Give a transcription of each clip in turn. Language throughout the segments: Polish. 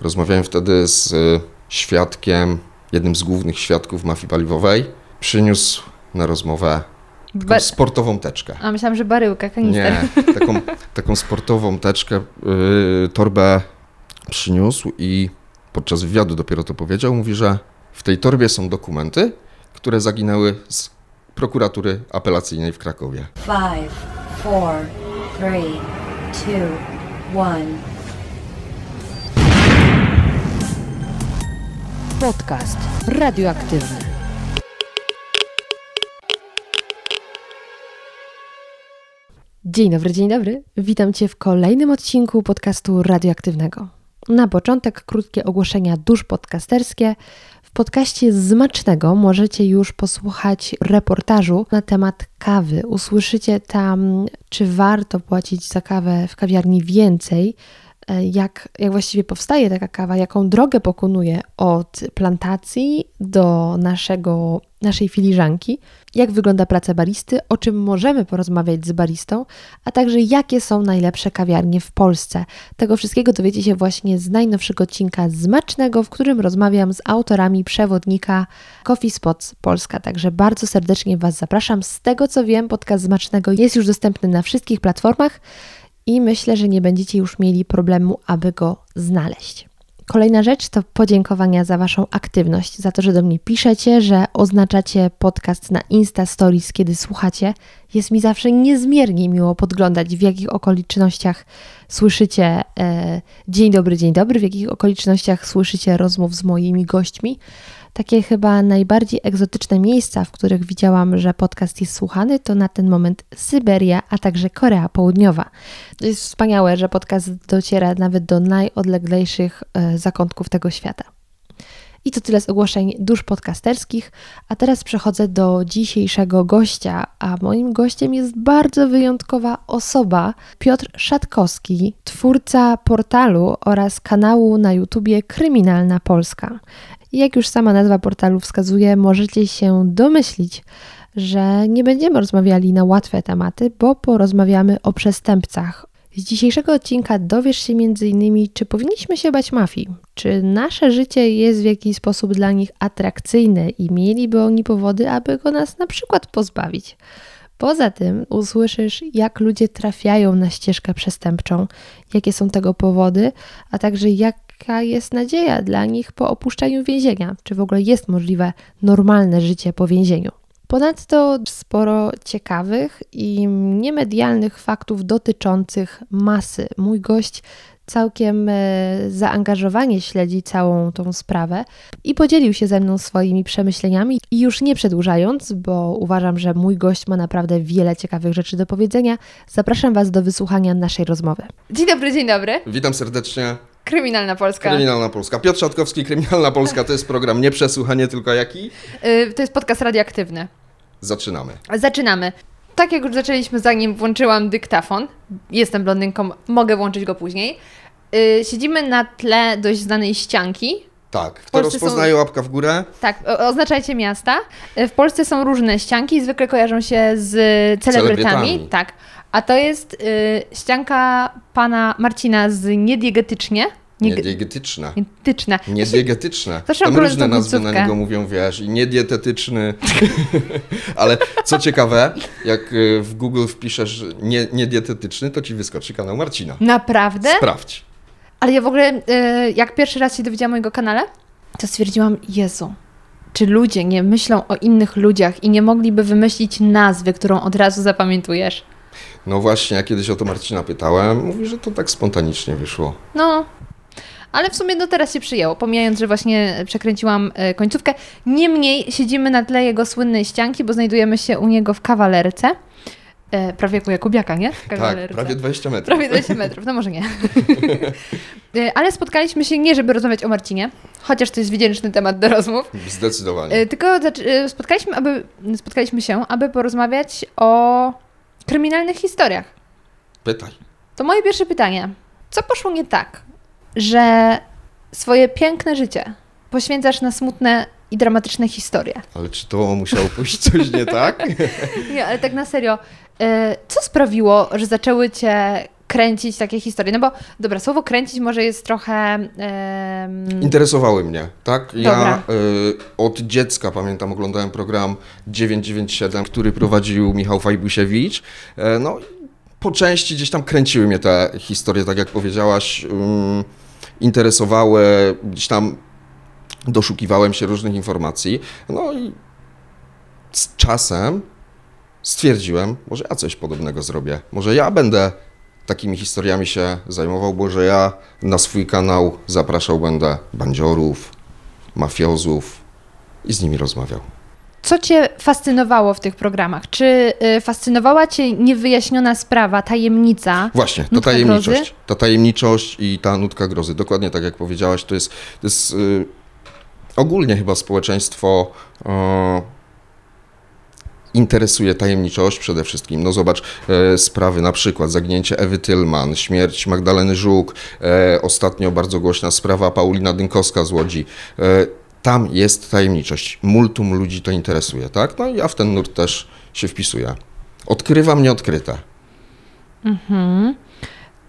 Rozmawiałem wtedy z y, świadkiem, jednym z głównych świadków mafii paliwowej. Przyniósł na rozmowę taką Ba- sportową teczkę. A myślałam, że baryłka, kanister. Nie, taką, taką sportową teczkę, yy, torbę przyniósł i podczas wywiadu dopiero to powiedział. Mówi, że w tej torbie są dokumenty, które zaginęły z prokuratury apelacyjnej w Krakowie. Five, four, three, two, one. Podcast radioaktywny. Dzień dobry, dzień dobry. Witam Cię w kolejnym odcinku podcastu radioaktywnego. Na początek krótkie ogłoszenia dusz podcasterskie. W podcaście Zmacznego możecie już posłuchać reportażu na temat kawy. Usłyszycie tam, czy warto płacić za kawę w kawiarni więcej, jak, jak właściwie powstaje taka kawa, jaką drogę pokonuje od plantacji do naszego, naszej filiżanki, jak wygląda praca baristy, o czym możemy porozmawiać z baristą, a także jakie są najlepsze kawiarnie w Polsce. Tego wszystkiego dowiecie się właśnie z najnowszego odcinka Zmacznego, w którym rozmawiam z autorami przewodnika Coffee Spots Polska. Także bardzo serdecznie Was zapraszam. Z tego co wiem, podcast Zmacznego jest już dostępny na wszystkich platformach i myślę, że nie będziecie już mieli problemu, aby go znaleźć. Kolejna rzecz to podziękowania za Waszą aktywność, za to, że do mnie piszecie, że oznaczacie podcast na Insta Stories, kiedy słuchacie. Jest mi zawsze niezmiernie miło podglądać, w jakich okolicznościach słyszycie e, dzień dobry, dzień dobry, w jakich okolicznościach słyszycie rozmów z moimi gośćmi. Takie chyba najbardziej egzotyczne miejsca, w których widziałam, że podcast jest słuchany, to na ten moment Syberia, a także Korea Południowa. Jest wspaniałe, że podcast dociera nawet do najodleglejszych e, zakątków tego świata. I to tyle z ogłoszeń dusz podcasterskich, a teraz przechodzę do dzisiejszego gościa, a moim gościem jest bardzo wyjątkowa osoba, Piotr Szatkowski, twórca portalu oraz kanału na YouTubie Kryminalna Polska. Jak już sama nazwa portalu wskazuje, możecie się domyślić, że nie będziemy rozmawiali na łatwe tematy, bo porozmawiamy o przestępcach. Z dzisiejszego odcinka dowiesz się m.in., czy powinniśmy się bać mafii, czy nasze życie jest w jakiś sposób dla nich atrakcyjne i mieliby oni powody, aby go nas na przykład pozbawić. Poza tym usłyszysz, jak ludzie trafiają na ścieżkę przestępczą, jakie są tego powody, a także jaka jest nadzieja dla nich po opuszczeniu więzienia, czy w ogóle jest możliwe normalne życie po więzieniu. Ponadto sporo ciekawych i niemedialnych faktów dotyczących masy. Mój gość całkiem e, zaangażowanie śledzi całą tą sprawę i podzielił się ze mną swoimi przemyśleniami. I już nie przedłużając, bo uważam, że mój gość ma naprawdę wiele ciekawych rzeczy do powiedzenia, zapraszam Was do wysłuchania naszej rozmowy. Dzień dobry, dzień dobry. Witam serdecznie. Kryminalna Polska. Kryminalna Polska. Piotr Szatkowski, Kryminalna Polska to jest program nie przesłuchanie, tylko jaki? Y, to jest podcast radioaktywny. Zaczynamy. Zaczynamy. Tak jak już zaczęliśmy, zanim włączyłam dyktafon, jestem blondynką, mogę włączyć go później. Y, siedzimy na tle dość znanej ścianki. Tak, kto rozpoznaje łapka w górę? Tak, oznaczajcie miasta. Y, W Polsce są różne ścianki, zwykle kojarzą się z celebrytami. Celebrytami. Tak. A to jest y, ścianka pana Marcina z Niediegetycznie. Niediegetyczne. Niediegetyczne. Niediegetyczne. Zawsze Tam różne nazwy na niego mówią, wiesz, i niedietetyczny. Ale co ciekawe, jak y, w Google wpiszesz nie, niedietetyczny, to ci wyskoczy kanał Marcina. Naprawdę? Sprawdź. Ale ja w ogóle, y, jak pierwszy raz się dowiedziałam o jego kanale, to stwierdziłam, Jezu, czy ludzie nie myślą o innych ludziach i nie mogliby wymyślić nazwy, którą od razu zapamiętujesz? No właśnie, ja kiedyś o to Marcina pytałem, mówi, że to tak spontanicznie wyszło. No, ale w sumie do teraz się przyjęło, pomijając, że właśnie przekręciłam e, końcówkę. Niemniej siedzimy na tle jego słynnej ścianki, bo znajdujemy się u niego w kawalerce. E, prawie jak u Jakubiaka, nie? Tak, prawie 20 metrów. Prawie 20 metrów, no może nie. E, Ale spotkaliśmy się nie, żeby rozmawiać o Marcinie, chociaż to jest wdzięczny temat do rozmów, Zdecydowanie. e, tylko spotkaliśmy, aby, spotkaliśmy się, aby porozmawiać o kryminalnych historiach. Pytaj. To moje pierwsze pytanie. Co poszło nie tak, że swoje piękne życie poświęcasz na smutne i dramatyczne historie? Ale czy to musiało pójść coś nie tak? Nie, ale tak na serio. e, Co sprawiło, że zaczęły Cię kręcić takie historie? No bo, dobra, słowo kręcić może jest trochę... em, Interesowały mnie, tak? Ja Dobra. y, od dziecka pamiętam, oglądałem program 997, który prowadził Michał Fajbusiewicz. E, no, i po części gdzieś tam kręciły mnie te historie, tak jak powiedziałaś, ym, interesowały, gdzieś tam doszukiwałem się różnych informacji. No i z czasem stwierdziłem, może ja coś podobnego zrobię. Może ja będę takimi historiami się zajmował, bo że ja na swój kanał zapraszał będę bandziorów, mafiozów i z nimi rozmawiał. Co Cię fascynowało w tych programach? Czy y, fascynowała Cię niewyjaśniona sprawa, tajemnica? Właśnie, ta tajemniczość. grozy? Ta tajemniczość i ta nutka grozy. Dokładnie tak jak powiedziałaś, to jest, to jest y, ogólnie chyba społeczeństwo e, interesuje tajemniczość przede wszystkim. No zobacz e, sprawy, na przykład zaginięcie Ewy Tylman, śmierć Magdaleny Żuk, e, ostatnio bardzo głośna sprawa Paulina Dynkowska z Łodzi. E, tam jest tajemniczość. Multum ludzi to interesuje, tak? No i ja w ten nurt też się wpisuję. Odkrywam nieodkryte.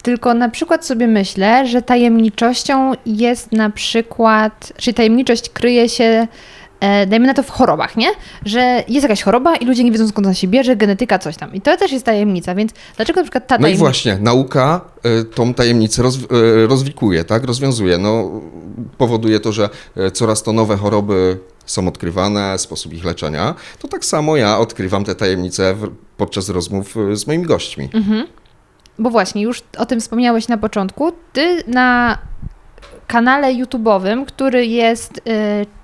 Tylko na przykład sobie myślę, że tajemniczością jest na przykład, czyli tajemniczość kryje się, dajmy na to w chorobach, nie? Że jest jakaś choroba i ludzie nie wiedzą skąd ona się bierze, genetyka, coś tam. I to też jest tajemnica, więc dlaczego na przykład ta No i tajemnica... właśnie, nauka y, tą tajemnicę roz, y, rozwikuje, tak? Rozwiązuje. No, powoduje to, że coraz to nowe choroby są odkrywane, sposób ich leczenia. To tak samo ja odkrywam te tajemnice podczas rozmów z moimi gośćmi. Bo właśnie, już o tym wspomniałeś na początku. Ty na kanale YouTube'owym, który jest y,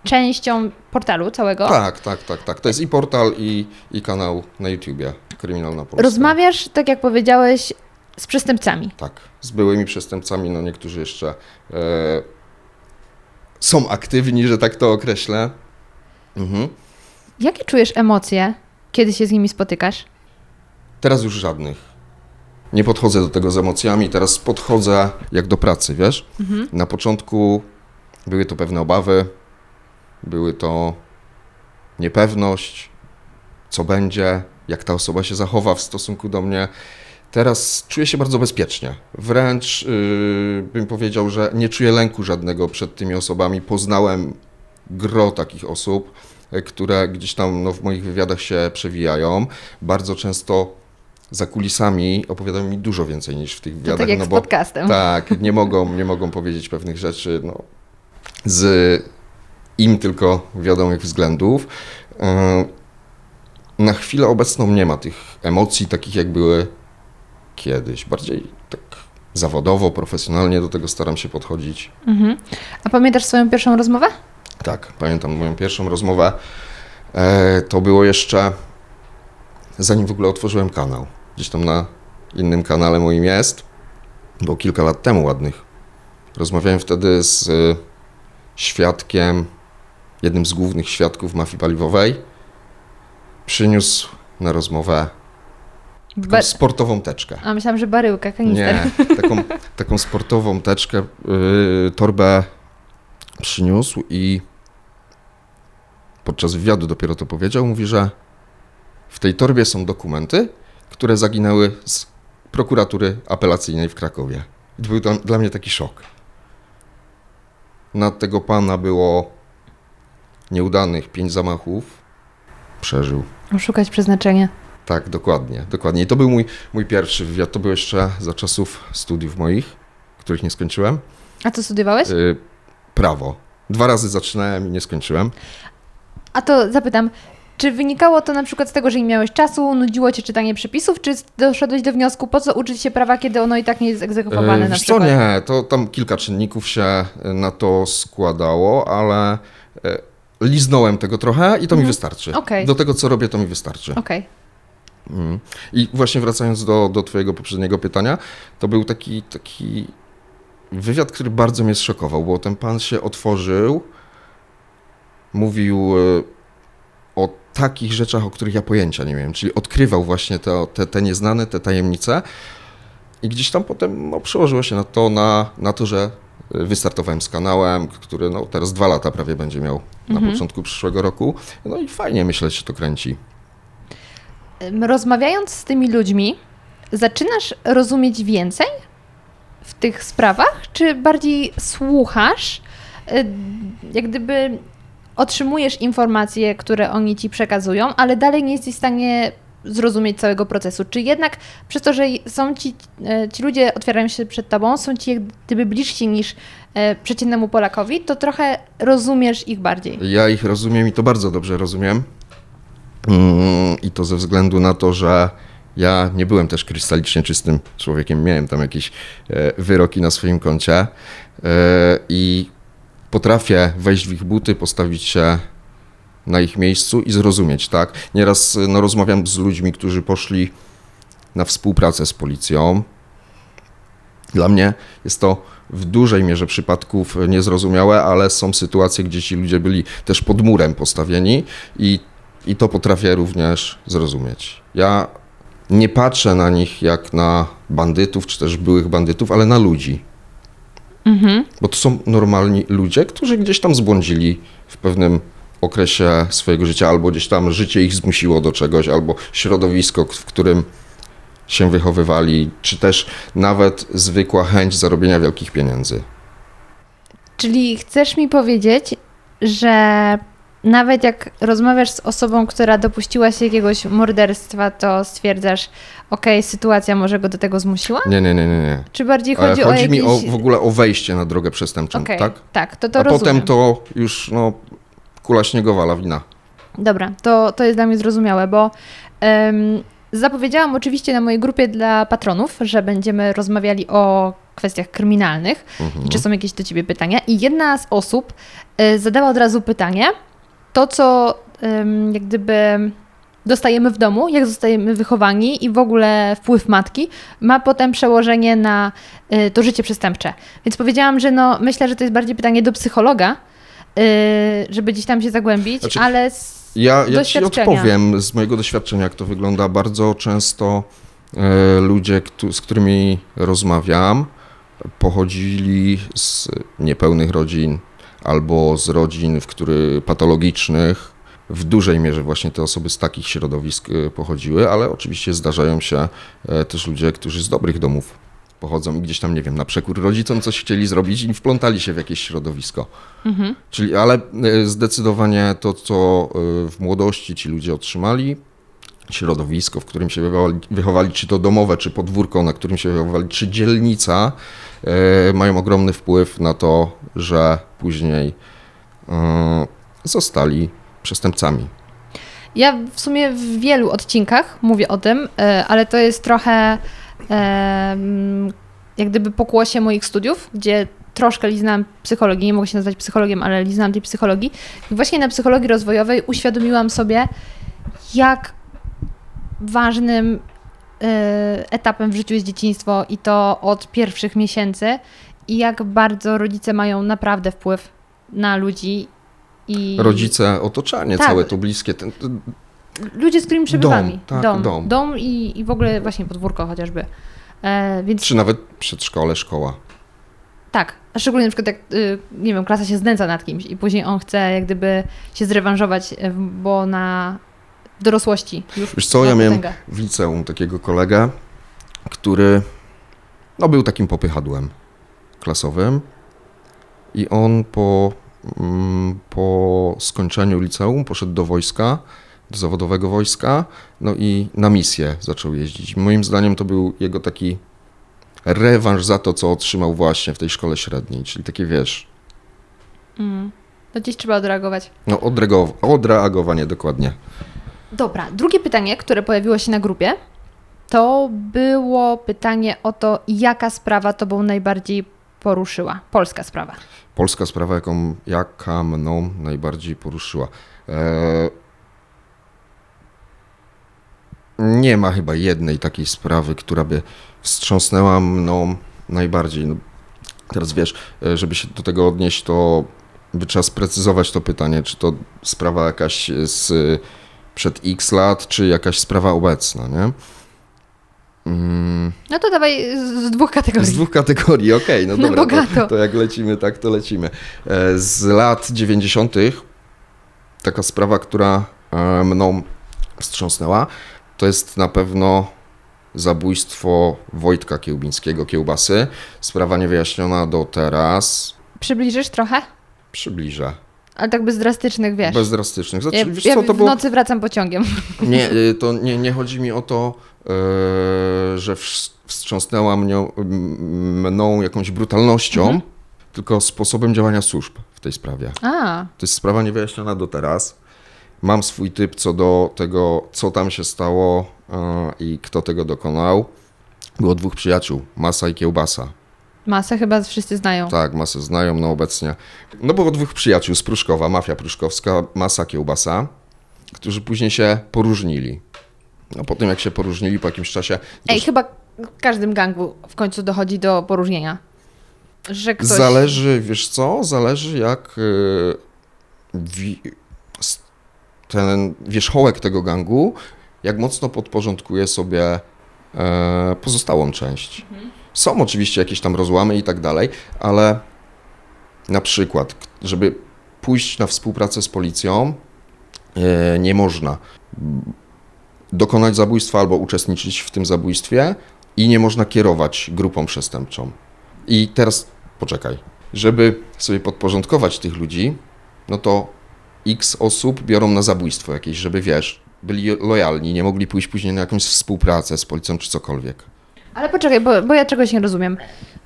częścią portalu całego, Tak, tak, tak, tak. To jest i portal, i, i kanał na YouTubie Kryminalna Polska. rozmawiasz, tak jak powiedziałeś, z przestępcami. Tak, z byłymi przestępcami, no niektórzy jeszcze e, są aktywni, że tak to określę. Mhm. Jakie czujesz emocje, kiedy się z nimi spotykasz? Teraz już żadnych. Nie podchodzę do tego z emocjami, teraz podchodzę jak do pracy, wiesz? Na początku były to pewne obawy, były to niepewność, co będzie, jak ta osoba się zachowa w stosunku do mnie. Teraz czuję się bardzo bezpiecznie. Wręcz yy, bym powiedział, że nie czuję lęku żadnego przed tymi osobami. Poznałem gro takich osób, e, które gdzieś tam no, w moich wywiadach się przewijają. Bardzo często za kulisami opowiadają mi dużo więcej niż w tych To wywiadach. tak jak no z bo, podcastem. tak, nie mogą, nie mogą powiedzieć pewnych rzeczy no, z im tylko wiadomych względów. E, Na chwilę obecną nie ma tych emocji takich, jak były kiedyś. Bardziej tak zawodowo, profesjonalnie do tego staram się podchodzić. Mhm. A pamiętasz swoją pierwszą rozmowę? Tak, pamiętam moją pierwszą rozmowę. E, to było jeszcze zanim w ogóle otworzyłem kanał. Gdzieś tam na innym kanale moim jest. Było kilka lat temu ładnych. Rozmawiałem wtedy z y, świadkiem, jednym z głównych świadków mafii paliwowej. Przyniósł na rozmowę taką Ba- sportową teczkę. A myślałam, że baryłka, kanister. Nie, taką, taką sportową teczkę, yy, torbę przyniósł i podczas wywiadu dopiero to powiedział. Mówi, że w tej torbie są dokumenty, które zaginęły z prokuratury apelacyjnej w Krakowie. I to był dla mnie taki szok. Na tego pana było nieudanych pięć zamachów. Przeżył. Szukać przeznaczenia. Tak, dokładnie, dokładnie. I to był mój, mój pierwszy wywiad. To był jeszcze za czasów studiów moich, których nie skończyłem. A co studiowałeś? Y, prawo. Dwa razy zaczynałem i nie skończyłem. A to zapytam, czy wynikało to na przykład z tego, że nie miałeś czasu, nudziło cię czytanie przepisów, czy doszedłeś do wniosku, po co uczyć się prawa, kiedy ono i tak nie jest egzekwowane Y, na Wiesz co, przykład? nie, to tam kilka czynników się na to składało, ale y, liznąłem tego trochę i to mi wystarczy. Mhm. Okej. Do tego, co robię, to mi wystarczy. Okej. Mm. I właśnie wracając do, do Twojego poprzedniego pytania, to był taki, taki wywiad, który bardzo mnie zszokował, bo ten pan się otworzył, mówił e, o takich rzeczach, o których ja pojęcia nie miałem, czyli odkrywał właśnie te, te, te nieznane, te tajemnice i gdzieś tam potem no, przełożyło się na to, na, na to, że wystartowałem z kanałem, który no, teraz dwa lata prawie będzie miał na początku przyszłego roku. No i fajnie myślę, że się to kręci. Rozmawiając z tymi ludźmi, zaczynasz rozumieć więcej w tych sprawach, czy bardziej słuchasz, y, jak gdyby otrzymujesz informacje, które oni ci przekazują, ale dalej nie jesteś w stanie zrozumieć całego procesu. Czy jednak przez to, że są ci, e, ci ludzie otwierają się przed tobą, są ci jak gdyby bliżsi niż e, przeciętnemu Polakowi, to trochę rozumiesz ich bardziej. Ja ich rozumiem i to bardzo dobrze rozumiem. Mm, I to ze względu na to, że ja nie byłem też krystalicznie czystym człowiekiem. Miałem tam jakieś e, wyroki na swoim koncie i potrafię wejść w ich buty, postawić się na ich miejscu i zrozumieć, tak? Nieraz no, rozmawiam z ludźmi, którzy poszli na współpracę z policją. Dla mnie jest to w dużej mierze przypadków niezrozumiałe, ale są sytuacje, gdzie ci ludzie byli też pod murem postawieni i, i to potrafię również zrozumieć. Ja nie patrzę na nich jak na bandytów, czy też byłych bandytów, ale na ludzi. Bo to są normalni ludzie, którzy gdzieś tam zbłądzili w pewnym okresie swojego życia, albo gdzieś tam życie ich zmusiło do czegoś, albo środowisko, w którym się wychowywali, czy też nawet zwykła chęć zarobienia wielkich pieniędzy. Czyli chcesz mi powiedzieć, że nawet jak rozmawiasz z osobą, która dopuściła się jakiegoś morderstwa, to stwierdzasz, okej, sytuacja może go do tego zmusiła? Nie, nie, nie, nie. nie. Czy bardziej E, chodzi, Chodzi o mi o, w ogóle o wejście na drogę przestępczą, Okej, tak? tak, to to A rozumiem. potem to już no, kula śniegowa, lawina. Dobra, to, to jest dla mnie zrozumiałe, bo zapowiedziałam oczywiście na mojej grupie dla patronów, że będziemy rozmawiali o kwestiach kryminalnych Mhm. i czy są jakieś do Ciebie pytania. I jedna z osób e, zadała od razu pytanie, to co jak gdyby dostajemy w domu, jak zostajemy wychowani i w ogóle wpływ matki ma potem przełożenie na e, to życie przestępcze. Więc powiedziałam, że no, myślę, że to jest bardziej pytanie do psychologa, żeby gdzieś tam się zagłębić, Znaczy, ale z Ja, ja ci odpowiem z mojego doświadczenia, jak to wygląda. Bardzo często e, ludzie, z którymi rozmawiam, pochodzili z niepełnych rodzin albo z rodzin, w który patologicznych. W dużej mierze właśnie te osoby z takich środowisk e, pochodziły, ale oczywiście zdarzają się e, też ludzie, którzy z dobrych domów pochodzą i gdzieś tam, nie wiem, na przekór rodzicom coś chcieli zrobić i wplątali się w jakieś środowisko. Czyli, ale e, zdecydowanie to, co e, w młodości ci ludzie otrzymali, środowisko, w którym się wychowali, wychowali czy to domowe, czy podwórko, na którym się wychowali, czy dzielnica, e, mają ogromny wpływ na to, że później e, zostali przestępcami. Ja w sumie w wielu odcinkach mówię o tym, ale to jest trochę jak gdyby pokłosie moich studiów, gdzie troszkę liznałam psychologii, nie mogę się nazwać psychologiem, ale liznałam tej psychologii. I właśnie na psychologii rozwojowej uświadomiłam sobie, jak ważnym e, etapem w życiu jest dzieciństwo i to od pierwszych miesięcy i jak bardzo rodzice mają naprawdę wpływ na ludzi i Rodzice, otoczenie Tak. całe to bliskie, ten, ludzie, z którymi przebywamy. Dom, tak, dom, dom. dom i, i w ogóle właśnie podwórko chociażby. E, więc czy nawet przedszkole, szkoła. tak, a szczególnie na przykład jak, y, nie wiem, klasa się znęca nad kimś i później on chce jak gdyby się zrewanżować, e, bo na dorosłości już Wiesz co, ja miałem w liceum takiego kolegę, który no, był takim popychadłem klasowym i on po, mm, po skończeniu liceum poszedł do wojska, zawodowego wojska, no i na misję zaczął jeździć. Moim zdaniem to był jego taki rewanż za to, co otrzymał właśnie w tej szkole średniej, czyli takie, wiesz, Mm. To gdzieś trzeba odreagować. no odreagow- odreagowanie dokładnie. Dobra, drugie pytanie, które pojawiło się na grupie, to było pytanie o to, jaka sprawa Tobą najbardziej poruszyła. Polska sprawa. Polska sprawa, jaką, jaka mną najbardziej poruszyła. E, nie ma chyba jednej takiej sprawy, która by wstrząsnęła mną najbardziej. No, teraz wiesz, e, żeby się do tego odnieść, to by trzeba sprecyzować to pytanie, czy to sprawa jakaś z przed x lat, czy jakaś sprawa obecna, nie? Mm. No to dawaj z, dwóch kategorii. Z dwóch kategorii, okej, no Na dobra, to, to jak lecimy, tak to lecimy. E, Z lat 90. taka sprawa, która e, mną wstrząsnęła, to jest na pewno zabójstwo Wojtka Kiełbińskiego, Kiełbasy. Sprawa niewyjaśniona do teraz. Przybliżysz trochę? Przybliżę. Ale tak bez drastycznych, wiesz. Bez drastycznych. Znaczy, ja wiesz ja co, to w było... nocy wracam pociągiem. Nie, y, to nie, nie chodzi mi o to, e, że wstrz- wstrząsnęła mnią, m- mną jakąś brutalnością, Mhm. tylko sposobem działania służb w tej sprawie. A, To jest sprawa niewyjaśniona do teraz. Mam swój typ co do tego, co tam się stało e, i kto tego dokonał. Było dwóch przyjaciół, Masa i Kiełbasa. masę chyba wszyscy znają. Tak, masę znają, no obecnie. No było dwóch przyjaciół z Pruszkowa, mafia pruszkowska, Masa Kiełbasa, którzy później się poróżnili. No po tym jak się poróżnili po jakimś czasie... Ej, dosz- chyba w każdym gangu w końcu dochodzi do poróżnienia. Że ktoś... Zależy, wiesz co, zależy jak y, wi- s- ten wierzchołek tego gangu, jak mocno podporządkuje sobie e, pozostałą część. Są oczywiście jakieś tam rozłamy i tak dalej, ale na przykład, żeby pójść na współpracę z policją, e, nie można dokonać zabójstwa albo uczestniczyć w tym zabójstwie i nie można kierować grupą przestępczą. I teraz poczekaj. Żeby sobie podporządkować tych ludzi, no to x osób biorą na zabójstwo jakieś, żeby wiesz, byli lojalni, nie mogli pójść później na jakąś współpracę z policją czy cokolwiek. Ale poczekaj, bo, bo ja czegoś nie rozumiem.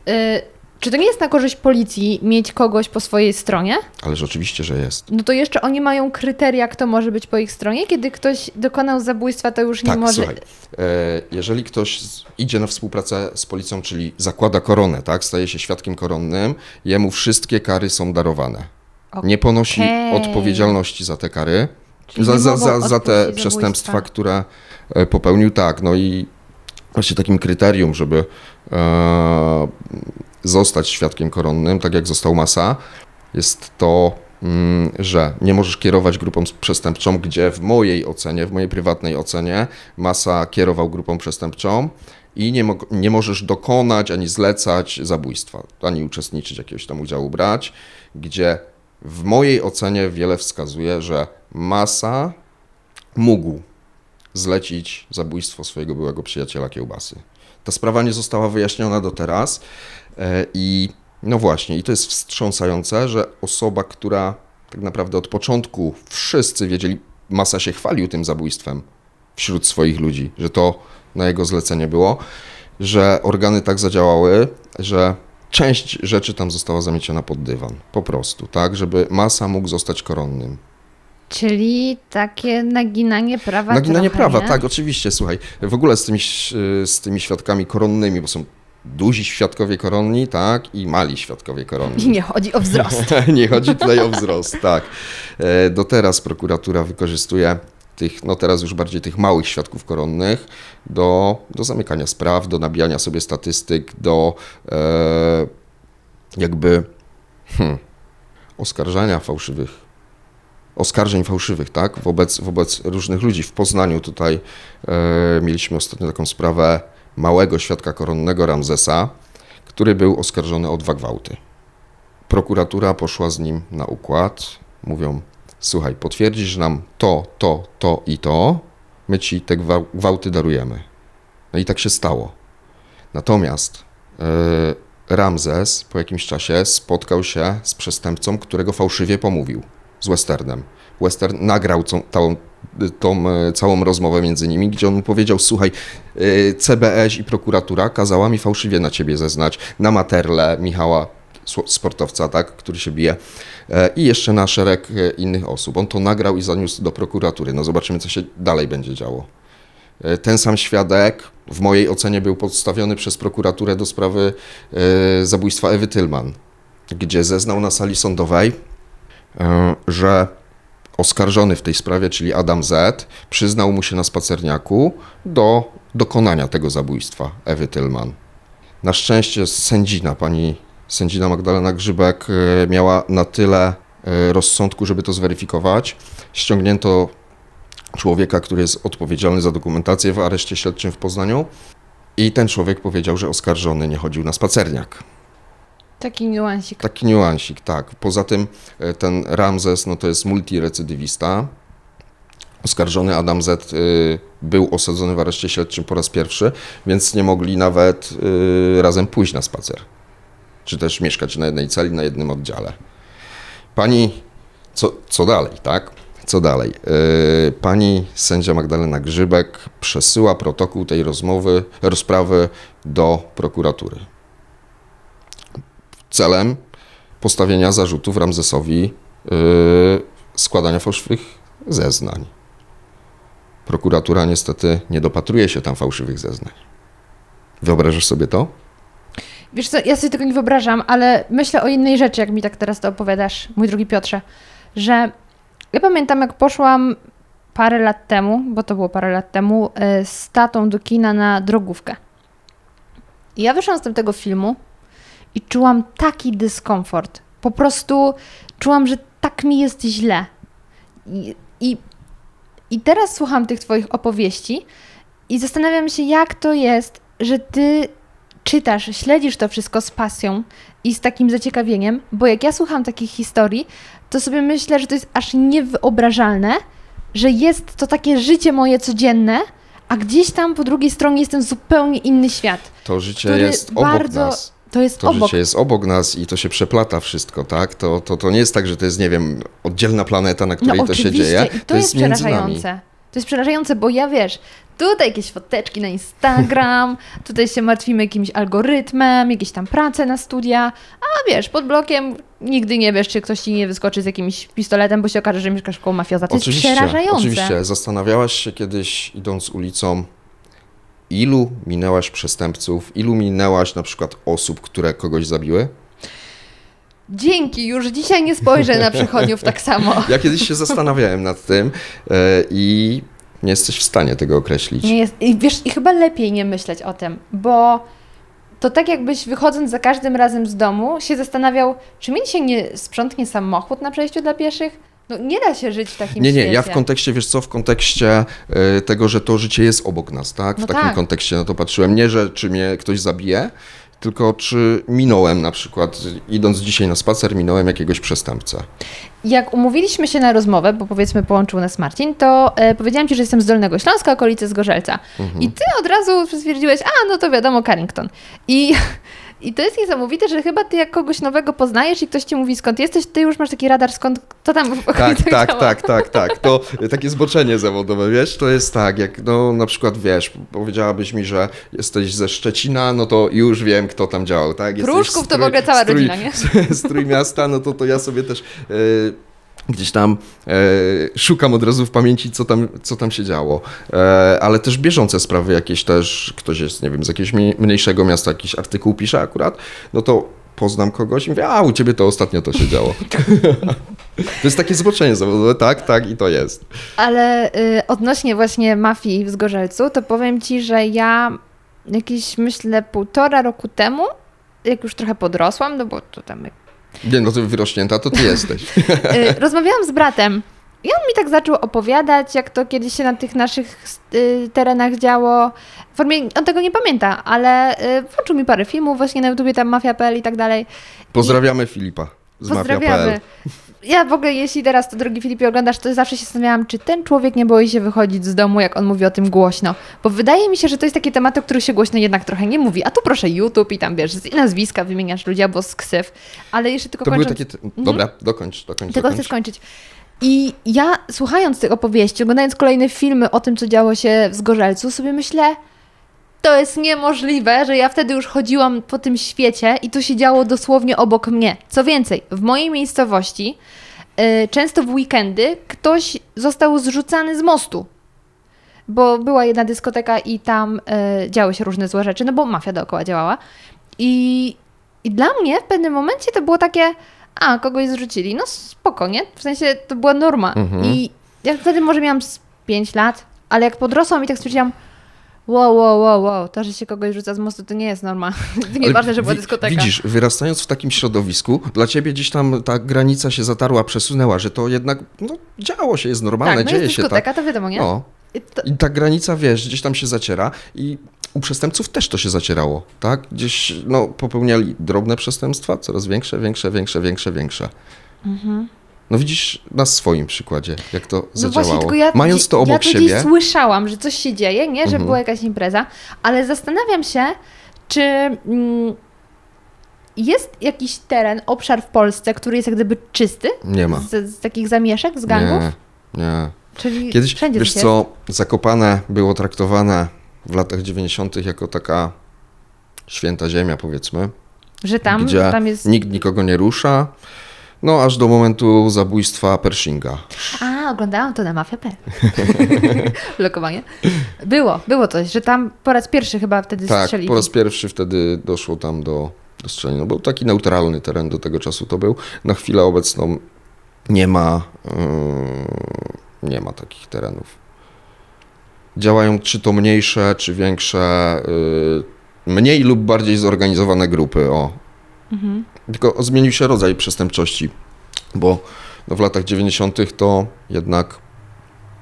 Y, czy to nie jest na korzyść policji mieć kogoś po swojej stronie? Ależ oczywiście, że jest. No to jeszcze oni mają kryteria, kto może być po ich stronie. Kiedy ktoś dokonał zabójstwa, to już nie Tak, może. słuchaj, e, jeżeli ktoś idzie na współpracę z policją, czyli zakłada koronę, tak, staje się świadkiem koronnym, jemu wszystkie kary są darowane. Nie ponosi odpowiedzialności za te kary, Czyli za, za, za, za te przestępstwa, zabójstwa. które e, popełnił, tak, no i właśnie takim kryterium, żeby e, zostać świadkiem koronnym, tak jak został Masa, jest to, mm, że nie możesz kierować grupą przestępczą, gdzie w mojej ocenie, w mojej prywatnej ocenie Masa kierował grupą przestępczą i nie, mo- nie możesz dokonać ani zlecać zabójstwa, ani uczestniczyć, jakiegoś tam udziału brać, gdzie w mojej ocenie wiele wskazuje, że Masa mógł zlecić zabójstwo swojego byłego przyjaciela Kiełbasy. Ta sprawa nie została wyjaśniona do teraz e, i no właśnie, i to jest wstrząsające, że osoba, która tak naprawdę od początku wszyscy wiedzieli, Masa się chwalił tym zabójstwem wśród swoich ludzi, że to na jego zlecenie było, że organy tak zadziałały, że część rzeczy tam została zamieciona pod dywan. Po prostu, tak, żeby Masa mógł zostać koronnym. Czyli takie naginanie prawa. Naginanie trochę, prawa, nie? tak, oczywiście, słuchaj. W ogóle z tymi, z tymi świadkami koronnymi, bo są duzi świadkowie koronni, tak, i mali świadkowie koronni. I nie chodzi o wzrost. Nie chodzi tutaj o wzrost, tak. E, Do teraz prokuratura wykorzystuje tych, no teraz już bardziej tych małych świadków koronnych do, do zamykania spraw, do nabijania sobie statystyk, do e, jakby hmm, oskarżania fałszywych, oskarżeń fałszywych, tak, wobec, wobec różnych ludzi. W Poznaniu tutaj e, mieliśmy ostatnio taką sprawę małego świadka koronnego Ramzesa, który był oskarżony o dwa gwałty. Prokuratura poszła z nim na układ. Mówią: Słuchaj, potwierdzisz nam to, to, to i to, my ci te gwa- gwałty darujemy. No i tak się stało. Natomiast e, Ramzes po jakimś czasie spotkał się z przestępcą, którego fałszywie pomówił, z Westernem. Western nagrał tą, tą, tą e, całą rozmowę między nimi, gdzie on mu powiedział: Słuchaj, e, CBS i prokuratura kazała mi fałszywie na ciebie zeznać, na Materle Michała, sportowca, tak, który się bije, i jeszcze na szereg e, innych osób. On to nagrał i zaniósł do prokuratury. No zobaczymy, co się dalej będzie działo. E, Ten sam świadek w mojej ocenie był podstawiony przez prokuraturę do sprawy e, zabójstwa Ewy Tylman, gdzie zeznał na sali sądowej, e, że oskarżony w tej sprawie, czyli Adam Z, przyznał mu się na spacerniaku do dokonania tego zabójstwa Ewy Tylman. Na szczęście sędzina, pani sędzina Magdalena Grzybek e, miała na tyle e, rozsądku, żeby to zweryfikować. Ściągnięto człowieka, który jest odpowiedzialny za dokumentację w areszcie śledczym w Poznaniu i ten człowiek powiedział, że oskarżony nie chodził na spacerniak. Taki niuansik. Taki niuansik, tak. Poza tym e, ten Ramzes, no to jest multirecydywista. oskarżony Adam Z był osadzony w areszcie śledczym po raz pierwszy, więc nie mogli nawet razem pójść na spacer. Czy też mieszkać na jednej celi, na jednym oddziale. Pani, co, co dalej, tak? Co dalej? Y, Pani sędzia Magdalena Grzybek przesyła protokół tej rozmowy, rozprawy do prokuratury. Celem postawienia zarzutów Ramzesowi y, składania fałszywych zeznań. Prokuratura niestety nie dopatruje się tam fałszywych zeznań. Wyobrażasz sobie to? Wiesz co, ja sobie tego nie wyobrażam, ale myślę o innej rzeczy, jak mi tak teraz to opowiadasz, mój drogi Piotrze, że ja pamiętam, jak poszłam parę lat temu, bo to było parę lat temu, e, z tatą do kina na drogówkę. I ja wyszłam z tamtego filmu i czułam taki dyskomfort. Po prostu czułam, że tak mi jest źle. I, i, i teraz słucham tych Twoich opowieści i zastanawiam się, jak to jest, że Ty czytasz, śledzisz to wszystko z pasją i z takim zaciekawieniem, bo jak ja słucham takich historii, to sobie myślę, że to jest aż niewyobrażalne, że jest to takie życie moje codzienne, a gdzieś tam po drugiej stronie jest ten zupełnie inny świat. To życie jest obok bardzo- nas. To jest To obok. życie jest obok nas i to się przeplata wszystko, tak? To, to, to nie jest tak, że to jest, nie wiem, oddzielna planeta, na której to się No, dzieje. I to, jest, między nami. To jest przerażające, bo ja wiesz, tutaj jakieś foteczki na Instagram, tutaj się martwimy jakimś algorytmem, jakieś tam prace na studia, a wiesz, pod blokiem nigdy nie wiesz, czy ktoś ci nie wyskoczy z jakimś pistoletem, bo się okaże, że mieszkasz koło mafioza. To Oczywiście, jest przerażające. oczywiście. Zastanawiałaś się kiedyś, idąc ulicą, ilu minęłaś przestępców, ilu minęłaś na przykład osób, które kogoś zabiły? Dzięki, już dzisiaj nie spojrzę na przechodniów tak samo. Ja kiedyś się zastanawiałem nad tym e, i nie jesteś w stanie tego określić. Nie jest, i wiesz, i chyba lepiej nie myśleć o tym, bo to tak jakbyś wychodząc za każdym razem z domu się zastanawiał, czy mi się nie sprzątnie samochód na przejściu dla pieszych? No nie da się żyć w takim Nie, nie, świecie. ja w kontekście, wiesz co, w kontekście e, tego, że to życie jest obok nas, tak? W No takim tak. kontekście na to patrzyłem. Nie, że czy mnie ktoś zabije, tylko czy minąłem na przykład, idąc dzisiaj na spacer, minąłem jakiegoś przestępcę. Jak umówiliśmy się na rozmowę, bo powiedzmy połączył nas Marcin, to e, powiedziałam Ci, że jestem z Dolnego Śląska, okolicy z Gorzelca. Mhm. I Ty od razu stwierdziłeś, a no to wiadomo, Carrington. I, I to jest niesamowite, że chyba Ty jak kogoś nowego poznajesz i ktoś Ci mówi skąd jesteś, Ty już masz taki radar skąd, to tam w Tak, okolicach tak, działa. tak, tak, tak. To takie zboczenie zawodowe, wiesz, to jest tak, jak no na przykład, wiesz, powiedziałabyś mi, że jesteś ze Szczecina, no to już wiem, kto tam działał, tak? Jesteś Pruszków z to w ogóle cała z rodzina, nie? Z, Trójmiasta, no to, to ja sobie też... e, Gdzieś tam e, szukam od razu w pamięci, co tam, co tam się działo. E, ale też bieżące sprawy jakieś też, ktoś jest, nie wiem, z jakiegoś mniej- mniejszego miasta, jakiś artykuł pisze akurat, no to poznam kogoś i mówię, a u ciebie to ostatnio to się działo. to jest takie zboczenie zawodowe, tak, tak i to jest. Ale y, odnośnie właśnie mafii w Zgorzelcu, to powiem Ci, że ja jakieś myślę półtora roku temu, jak już trochę podrosłam, no bo to tam jak Nie, no wyrośnięta, to ty jesteś. Y, rozmawiałam z bratem i on mi tak zaczął opowiadać, jak to kiedyś się na tych naszych y, terenach działo. W formie, on tego nie pamięta, ale y, włączył mi parę filmów właśnie na YouTubie, tam Mafia.pl i tak dalej. Pozdrawiamy Filipa z mafia.pl. Ja w ogóle, jeśli teraz to, drogi Filipie, oglądasz, to zawsze się zastanawiałam, czy ten człowiek nie boi się wychodzić z domu, jak on mówi o tym głośno. Bo wydaje mi się, że to jest takie tematy, o których się głośno jednak trochę nie mówi. A tu proszę YouTube i tam, wiesz, z nazwiska wymieniasz ludzi albo z ksyw. Ale jeszcze tylko To były takie... Dobra, dokończ, dokończ, Tylko chcę dokończ. skończyć. I ja słuchając tych opowieści, oglądając kolejne filmy o tym, co działo się w Zgorzelcu, sobie myślę, to jest niemożliwe, że ja wtedy już chodziłam po tym świecie i to się działo dosłownie obok mnie. Co więcej, w mojej miejscowości y, często w weekendy ktoś został zrzucany z mostu. Bo była jedna dyskoteka i tam y, działy się różne złe rzeczy, no bo mafia dookoła działała. I, I dla mnie w pewnym momencie to było takie, a kogoś zrzucili, no spokojnie, w sensie to była norma. Mhm. I ja wtedy może miałam z 5 lat, ale jak podrosłam i tak stwierdziłam, wow, wow, wow, wow, to, że się kogoś rzuca z mostu, to nie jest norma. To nieważne, że była dyskoteka. Widzisz, wyrastając w takim środowisku, dla ciebie gdzieś tam ta granica się zatarła, przesunęła, że to jednak no, działo się, jest normalne, tak, no dzieje jest się dyskoteka, tak. to wiadomo, nie? No. I ta granica, wiesz, gdzieś tam się zaciera i u przestępców też to się zacierało, tak? Gdzieś, no, popełniali drobne przestępstwa, coraz większe, większe, większe, większe, większe. No widzisz na swoim przykładzie, jak to No zadziałało. właśnie, tylko ja, Mając to ja obok to siebie, gdzieś słyszałam, że coś się dzieje, nie? Że Mhm. była jakaś impreza, ale zastanawiam się, czy mm, jest jakiś teren, obszar w Polsce, który jest jak gdyby czysty nie ma. z, z takich zamieszek, z gangów? Nie, nie. Czyli Kiedyś, wszędzie wiesz co, Zakopane było traktowane w latach 90. jako taka święta ziemia, powiedzmy. Że tam, gdzie tam jest... nikt nikogo nie rusza, no aż do momentu zabójstwa Pershinga. A, oglądałam to na Mafia.pl. Lokowanie. Było, było coś, że tam po raz pierwszy chyba wtedy Tak, strzelili. po raz pierwszy wtedy doszło tam do, do strzelania. No, był taki neutralny teren do tego czasu to był. Na chwilę obecną nie ma, yy, nie ma takich terenów. Działają czy to mniejsze, czy większe, yy, mniej lub bardziej zorganizowane grupy. O. Mhm. Tylko zmienił się rodzaj przestępczości, bo no, w latach 90. to jednak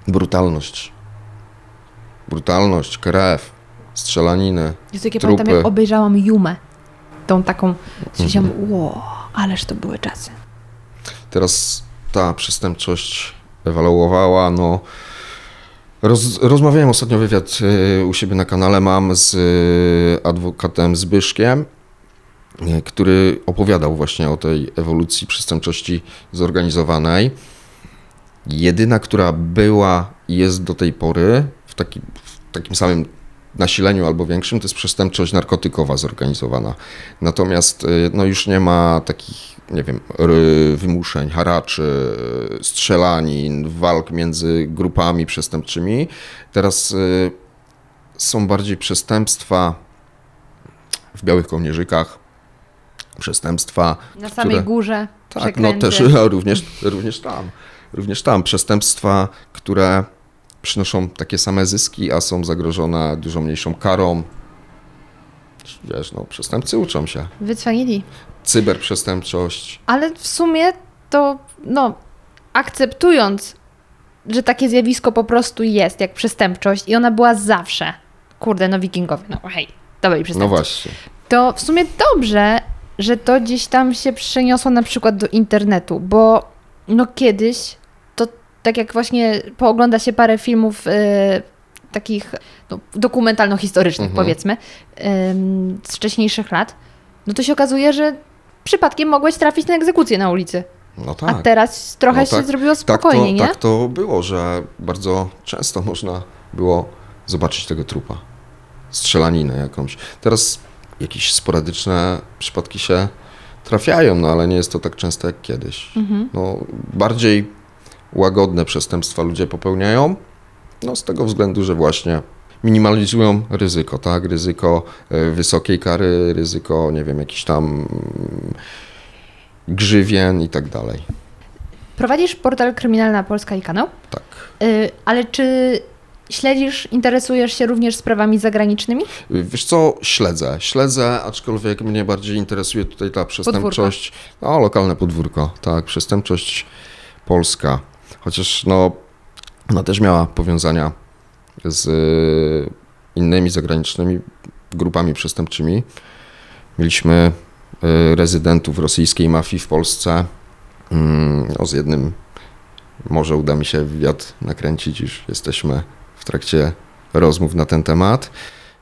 brutalność. Brutalność, krew, strzelaniny. Jezu, jak ja trupy. pamiętam, jak obejrzałam Jumę. Tą taką, Mhm. myślałam, ło, ależ to były czasy. Teraz ta przestępczość ewaluowała, no... Roz, rozmawiałem ostatnio wywiad y, u siebie na kanale, mam z y, adwokatem Zbyszkiem, który opowiadał właśnie o tej ewolucji przestępczości zorganizowanej. Jedyna, która była i jest do tej pory w, taki, w takim samym nasileniu albo większym, to jest przestępczość narkotykowa zorganizowana. Natomiast y, no już nie ma takich, nie wiem, wymuszeń, haraczy, strzelanin, walk między grupami przestępczymi. Teraz y, są bardziej przestępstwa w białych kołnierzykach, przestępstwa Na samej które- górze tak, no przekręty. też a również, również tam. Również tam przestępstwa, które przynoszą takie same zyski, a są zagrożone dużo mniejszą karą. Wiesz, no, przestępcy uczą się. Wycwanili. Cyberprzestępczość. Ale w sumie to, no, akceptując, że takie zjawisko po prostu jest, jak przestępczość i ona była zawsze, kurde, no wikingowie, no hej, to byli No właśnie. to w sumie dobrze, że to gdzieś tam się przeniosło na przykład do internetu, bo no kiedyś to tak jak właśnie poogląda się parę filmów y, takich no, dokumentalno-historycznych Mhm. powiedzmy ym, z wcześniejszych lat, no to się okazuje, że przypadkiem mogłeś trafić na egzekucję na ulicy, No tak. a teraz trochę No się tak. zrobiło tak, to, spokojnie, nie? tak to było, że bardzo często można było zobaczyć tego trupa. Strzelaninę jakąś. Teraz jakieś sporadyczne przypadki się trafiają, no ale nie jest to tak często jak kiedyś. Mhm. No, bardziej łagodne przestępstwa ludzie popełniają, no z tego względu, że właśnie minimalizują ryzyko, tak? Ryzyko e, wysokiej kary, ryzyko, nie wiem, jakiś tam mm, grzywien i tak dalej. Prowadzisz portal Kryminalna Polska i kanał, Tak. y, ale czy śledzisz, interesujesz się również sprawami zagranicznymi? Wiesz co, śledzę, śledzę, aczkolwiek mnie bardziej interesuje tutaj ta przestępczość, no lokalne podwórko, tak, przestępczość polska, chociaż no ona też miała powiązania z y, innymi zagranicznymi grupami przestępczymi. Mieliśmy y, rezydentów rosyjskiej mafii w Polsce, Mm, no, z jednym może uda mi się wywiad nakręcić, już jesteśmy w trakcie rozmów na ten temat.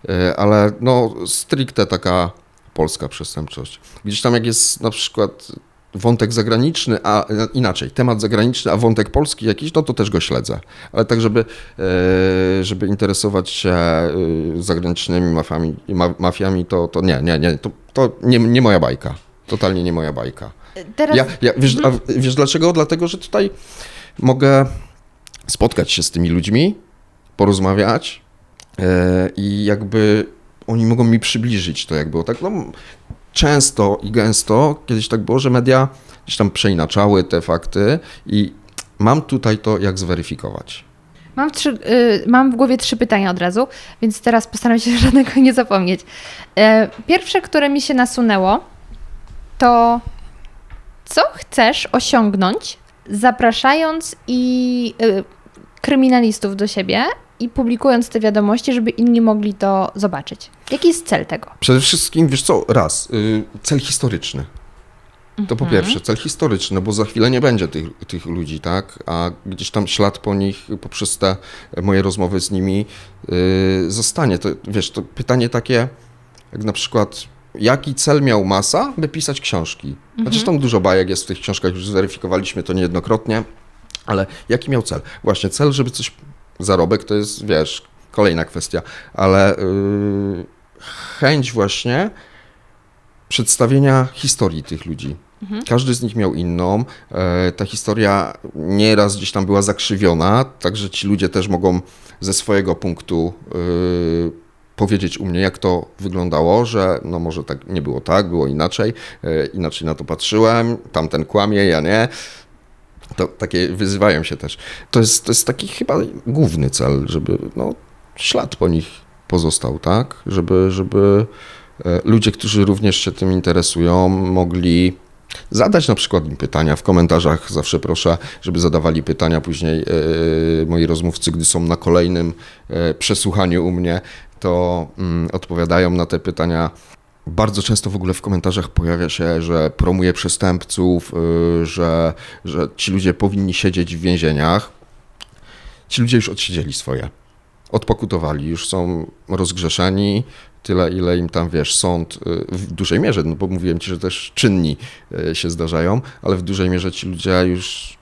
E, ale no stricte taka polska przestępczość. Gdzieś tam jak jest na przykład wątek zagraniczny, a inaczej, temat zagraniczny, a wątek polski jakiś, no to też go śledzę. Ale tak, żeby, e, żeby interesować się e, zagranicznymi mafiami, ma- mafiami to, to nie, nie, nie, to, to nie, nie moja bajka. Totalnie nie moja bajka. Teraz Ja, ja, wiesz, a wiesz dlaczego? Dlatego, że tutaj mogę spotkać się z tymi ludźmi, porozmawiać e, i jakby oni mogą mi przybliżyć to, jak było. Tak, no, często i gęsto kiedyś tak było, że media gdzieś tam przeinaczały te fakty i mam tutaj to, jak zweryfikować. Mam, trzy, y, mam w głowie trzy pytania od razu, więc teraz postaram się żadnego nie zapomnieć. E, pierwsze, które mi się nasunęło, to co chcesz osiągnąć, zapraszając i y, kryminalistów do siebie i publikując te wiadomości, żeby inni mogli to zobaczyć. Jaki jest cel tego? Przede wszystkim, wiesz co, raz, y, cel historyczny. To po pierwsze, cel historyczny, bo za chwilę nie będzie tych, tych ludzi, tak? A gdzieś tam ślad po nich, poprzez te moje rozmowy z nimi yy, zostanie. To, wiesz, to pytanie takie, jak na przykład, jaki cel miał Masa, by pisać książki? Chociaż tam dużo bajek jest w tych książkach, już zweryfikowaliśmy to niejednokrotnie, ale jaki miał cel? Właśnie cel, żeby coś, zarobek to jest, wiesz, kolejna kwestia, ale yy, chęć właśnie przedstawienia historii tych ludzi. Każdy z nich miał inną. E, Ta historia nieraz gdzieś tam była zakrzywiona, także ci ludzie też mogą ze swojego punktu y, powiedzieć u mnie, jak to wyglądało, że no może tak nie było tak, było inaczej, e, inaczej na to patrzyłem, tamten kłamie, ja nie. To takie wyzywają się też. To jest, to jest taki chyba główny cel, żeby no, ślad po nich pozostał, tak? Żeby, żeby e, ludzie, którzy również się tym interesują, mogli zadać na przykład im pytania w komentarzach. Zawsze proszę, żeby zadawali pytania później e, moi rozmówcy, gdy są na kolejnym e, przesłuchaniu u mnie, to mm, odpowiadają na te pytania. Bardzo często w ogóle w komentarzach pojawia się, że promuje przestępców, y, że, że ci ludzie powinni siedzieć w więzieniach. Ci ludzie już odsiedzieli swoje. Odpokutowali, już są rozgrzeszeni, tyle ile im tam, wiesz, sąd y, w dużej mierze, no bo mówiłem ci, że też czynni y, się zdarzają, ale w dużej mierze ci ludzie już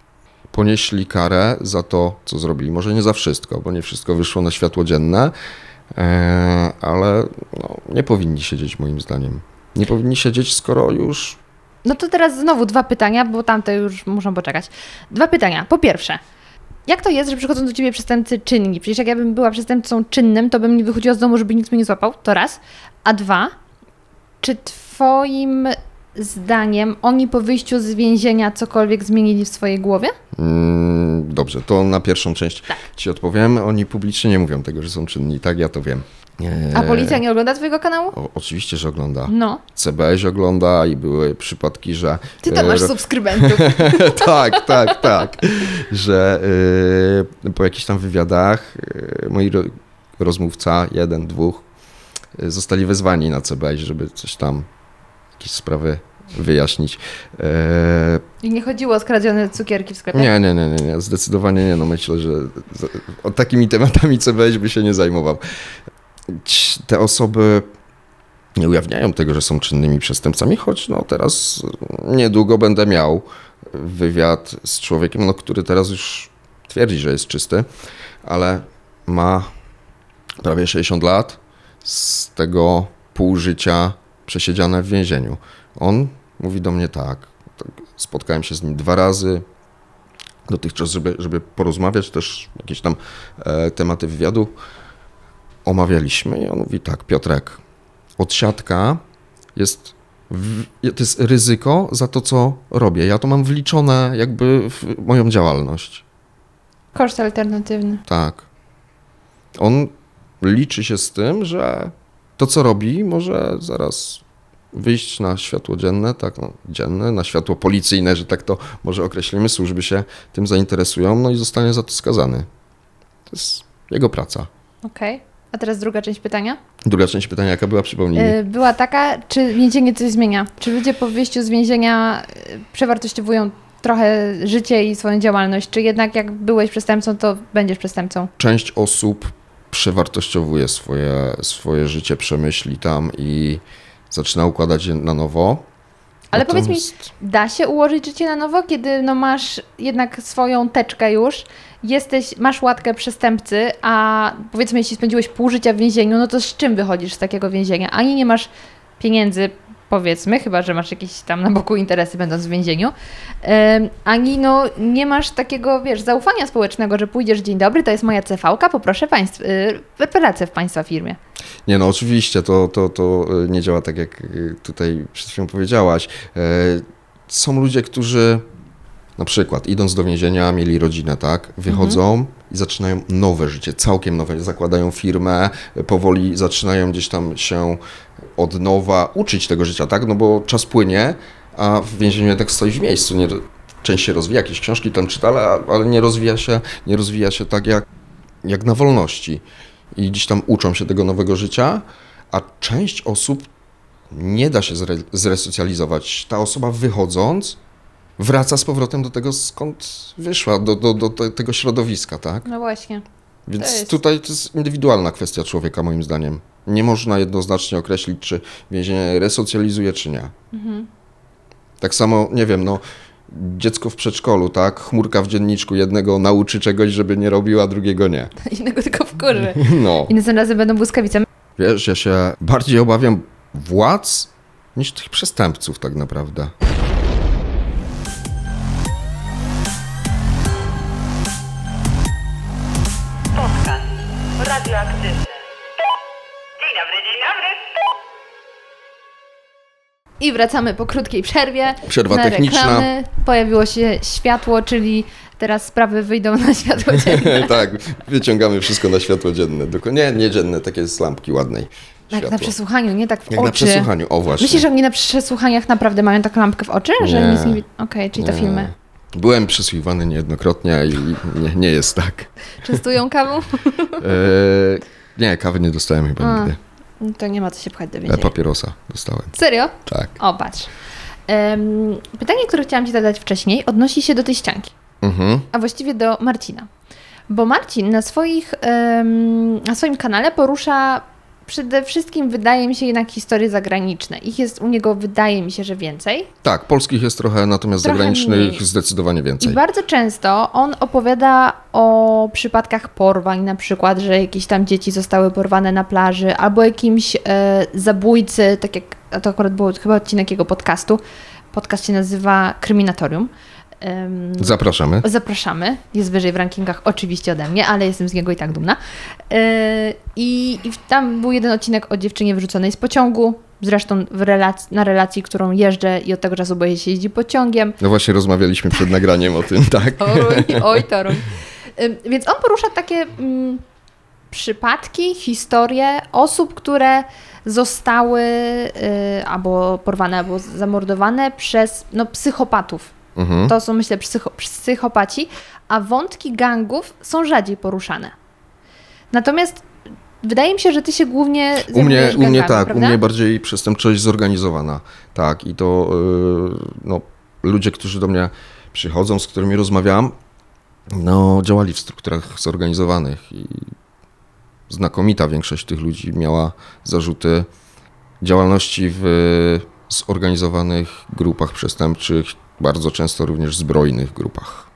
ponieśli karę za to, co zrobili. Może nie za wszystko, bo nie wszystko wyszło na światło dzienne, ale no, nie powinni siedzieć moim zdaniem. Nie powinni siedzieć, skoro już No to teraz znowu dwa pytania, bo tamte już muszą poczekać. Dwa pytania. Po pierwsze, jak to jest, że przychodzą do ciebie przestępcy czynni? Przecież jak ja bym była przestępcą czynnym, to bym nie wychodziła z domu, żeby nikt mnie nie złapał. To raz. A dwa, czy twoim zdaniem oni po wyjściu z więzienia cokolwiek zmienili w swojej głowie? Mm, Dobrze, to na pierwszą część ci odpowiem. Oni publicznie nie mówią tego, że są czynni, tak? Ja to wiem. A policja nie ogląda twojego kanału? O, oczywiście, że ogląda. No. CBS ogląda i były przypadki, że. Ty tam e, masz ro- subskrybentów. tak, tak, tak. Że y, po jakichś tam wywiadach y, moi ro, rozmówca, jeden, dwóch, zostali wezwani na CBS, żeby coś tam, jakieś sprawy wyjaśnić. E, I nie chodziło o skradzione cukierki w sklepie? nie, nie, nie, nie, nie, zdecydowanie nie. No myślę, że o takimi tematami CBS by się nie zajmował. Te osoby nie ujawniają tego, że są czynnymi przestępcami, choć no teraz niedługo będę miał wywiad z człowiekiem, no, który teraz już twierdzi, że jest czysty, ale ma prawie 60 lat, z tego pół życia przesiedziane w więzieniu. On mówi do mnie tak, tak spotkałem się z nim dwa razy, dotychczas, żeby, żeby porozmawiać, też jakieś tam e, tematy wywiadu omawialiśmy i on mówi tak, Piotrek, odsiadka jest, w, to jest ryzyko za to, co robię. Ja to mam wliczone jakby w moją działalność. Koszt alternatywny. Tak. On liczy się z tym, że to, co robi, może zaraz wyjść na światło dzienne, tak, no, dzienne, na światło policyjne, że tak to może określimy, służby się tym zainteresują, no i zostanie za to skazany. To jest jego praca. Okej. A teraz druga część pytania. Druga część pytania, jaka była, przypomnij mi. Y, Była taka, czy więzienie coś zmienia? Czy ludzie po wyjściu z więzienia y, przewartościowują trochę życie i swoją działalność? Czy jednak jak byłeś przestępcą, to będziesz przestępcą? Część osób przewartościowuje swoje, swoje życie, przemyśli tam i zaczyna układać je na nowo. Ale powiedz mi, da się ułożyć życie na nowo, kiedy no masz jednak swoją teczkę już, jesteś, masz łatkę przestępcy, a powiedzmy, jeśli spędziłeś pół życia w więzieniu, no to z czym wychodzisz z takiego więzienia? Ani nie masz pieniędzy, powiedzmy, chyba, że masz jakieś tam na boku interesy będąc w więzieniu, ani no nie masz takiego, wiesz, zaufania społecznego, że pójdziesz, dzień dobry, to jest moja CV-ka, poproszę państw, y, pracę w państwa firmie. Nie, no oczywiście, to, to, to y, nie działa tak, jak y, tutaj przed chwilą powiedziałaś. E, Są ludzie, którzy na przykład idąc do więzienia, mieli rodzinę, tak? Wychodzą i zaczynają nowe życie, całkiem nowe. Zakładają firmę, powoli zaczynają gdzieś tam się od nowa uczyć tego życia, tak? No bo czas płynie, a w więzieniu jednak stoi w miejscu. Nie, część się rozwija, jakieś książki tam czyta, ale, ale nie rozwija się, nie rozwija się tak jak, jak na wolności. I gdzieś tam uczą się tego nowego życia, a część osób nie da się zre, zresocjalizować. Ta osoba wychodząc wraca z powrotem do tego, skąd wyszła, do, do, do te, tego środowiska, tak? No właśnie. Więc To jest- tutaj to jest indywidualna kwestia człowieka, moim zdaniem. Nie można jednoznacznie określić, czy więzienie resocjalizuje, czy nie. Mhm. Tak samo, nie wiem, no, dziecko w przedszkolu, tak? Chmurka w dzienniczku, jednego nauczy czegoś, żeby nie robił, a drugiego nie. Innego tylko wkurzy. No, I następnym razem będą błyskawice. wiesz, ja się bardziej obawiam władz niż tych przestępców tak naprawdę. I wracamy po krótkiej przerwie. Przerwa na techniczna. Reklamy. Pojawiło się światło, czyli teraz sprawy wyjdą na światło dzienne. tak, wyciągamy wszystko na światło dzienne. Nie, nie dzienne, takie z lampki ładnej. Jak Światło. na przesłuchaniu, nie tak w Jak oczy. na przesłuchaniu, o właśnie. Myślisz, że oni na przesłuchaniach naprawdę mają taką lampkę w oczy? Że Nie. nic nie? Okej, czyli to Nie. filmy. Byłem przesłuchiwany niejednokrotnie i nie, nie jest tak. Częstują kawą? E, nie, kawy nie dostałem chyba A. nigdy. To nie ma co się pchać do E, więzienia. papierosa dostałem. Serio? Tak. O, patrz. Em, pytanie, które chciałam Ci zadać wcześniej, odnosi się do tej ścianki, Mhm. a właściwie do Marcina. Bo Marcin na, swoich, em, na swoim kanale porusza przede wszystkim, wydaje mi się, jednak historie zagraniczne. Ich jest u niego, wydaje mi się, że więcej. Tak, polskich jest trochę, natomiast Trochę zagranicznych mniej. zdecydowanie I więcej. bardzo często on opowiada o przypadkach porwań, na przykład, że jakieś tam dzieci zostały porwane na plaży, albo jakimś e, zabójcy, tak jak to akurat był chyba odcinek jego podcastu. Podcast się nazywa Kryminatorium. Zapraszamy. Zapraszamy. Jest wyżej w rankingach oczywiście ode mnie, ale jestem z niego i tak dumna. E, I, i tam był jeden odcinek o dziewczynie wyrzuconej z pociągu. Zresztą relac- na relacji, którą jeżdżę i od tego czasu boję się jeździ pociągiem. No właśnie rozmawialiśmy przed nagraniem o tym, tak? Toruń, oj, Toruń. Więc on porusza takie mm, przypadki, historie osób, które zostały y, albo porwane, albo zamordowane przez no, psychopatów. Mhm. To są, myślę, psycho, psychopaci, a wątki gangów są rzadziej poruszane. Natomiast wydaje mi się, że ty się głównie U mnie, u mnie tak, prawda? u mnie bardziej przestępczość zorganizowana. Tak, i to yy, no, ludzie, którzy do mnie przychodzą, z którymi rozmawiam, no, działali w strukturach zorganizowanych i znakomita większość tych ludzi miała zarzuty działalności w zorganizowanych grupach przestępczych, bardzo często również zbrojnych grupach.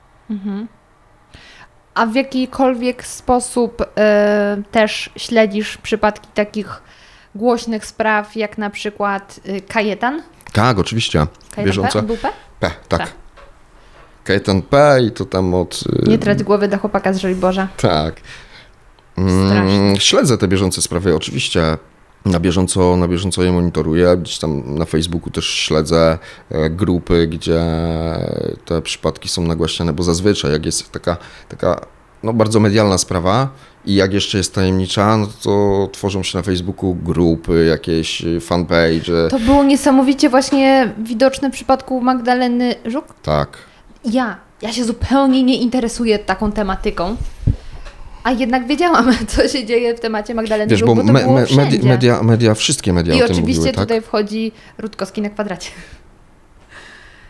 A w jakikolwiek sposób e, też śledzisz przypadki takich głośnych spraw, jak na przykład y, Kajetan? Tak, oczywiście. Kajetan Bieżąco. P? Był P? P, tak. Tak. Kajetan P i to tam od... yy, Nie trać głowy do chłopaka z Żoliborza. Tak. Mm, śledzę te bieżące sprawy, oczywiście. Na bieżąco, na bieżąco je monitoruję. Gdzieś tam na Facebooku też śledzę e, grupy, gdzie te przypadki są nagłaśniane, bo zazwyczaj jak jest taka, taka no, bardzo medialna sprawa i jak jeszcze jest tajemnicza, no to tworzą się na Facebooku grupy, jakieś fanpage. To było niesamowicie właśnie widoczne w przypadku Magdaleny Żuk. Tak. Ja, ja się zupełnie nie interesuję taką tematyką, a jednak wiedziałam, co się dzieje w temacie Magdaleny Wiesz, Żuk, bo bo me, me, media, media, media, wszystkie media I o tym oczywiście mówiły, tak? tutaj wchodzi Rutkowski na kwadracie.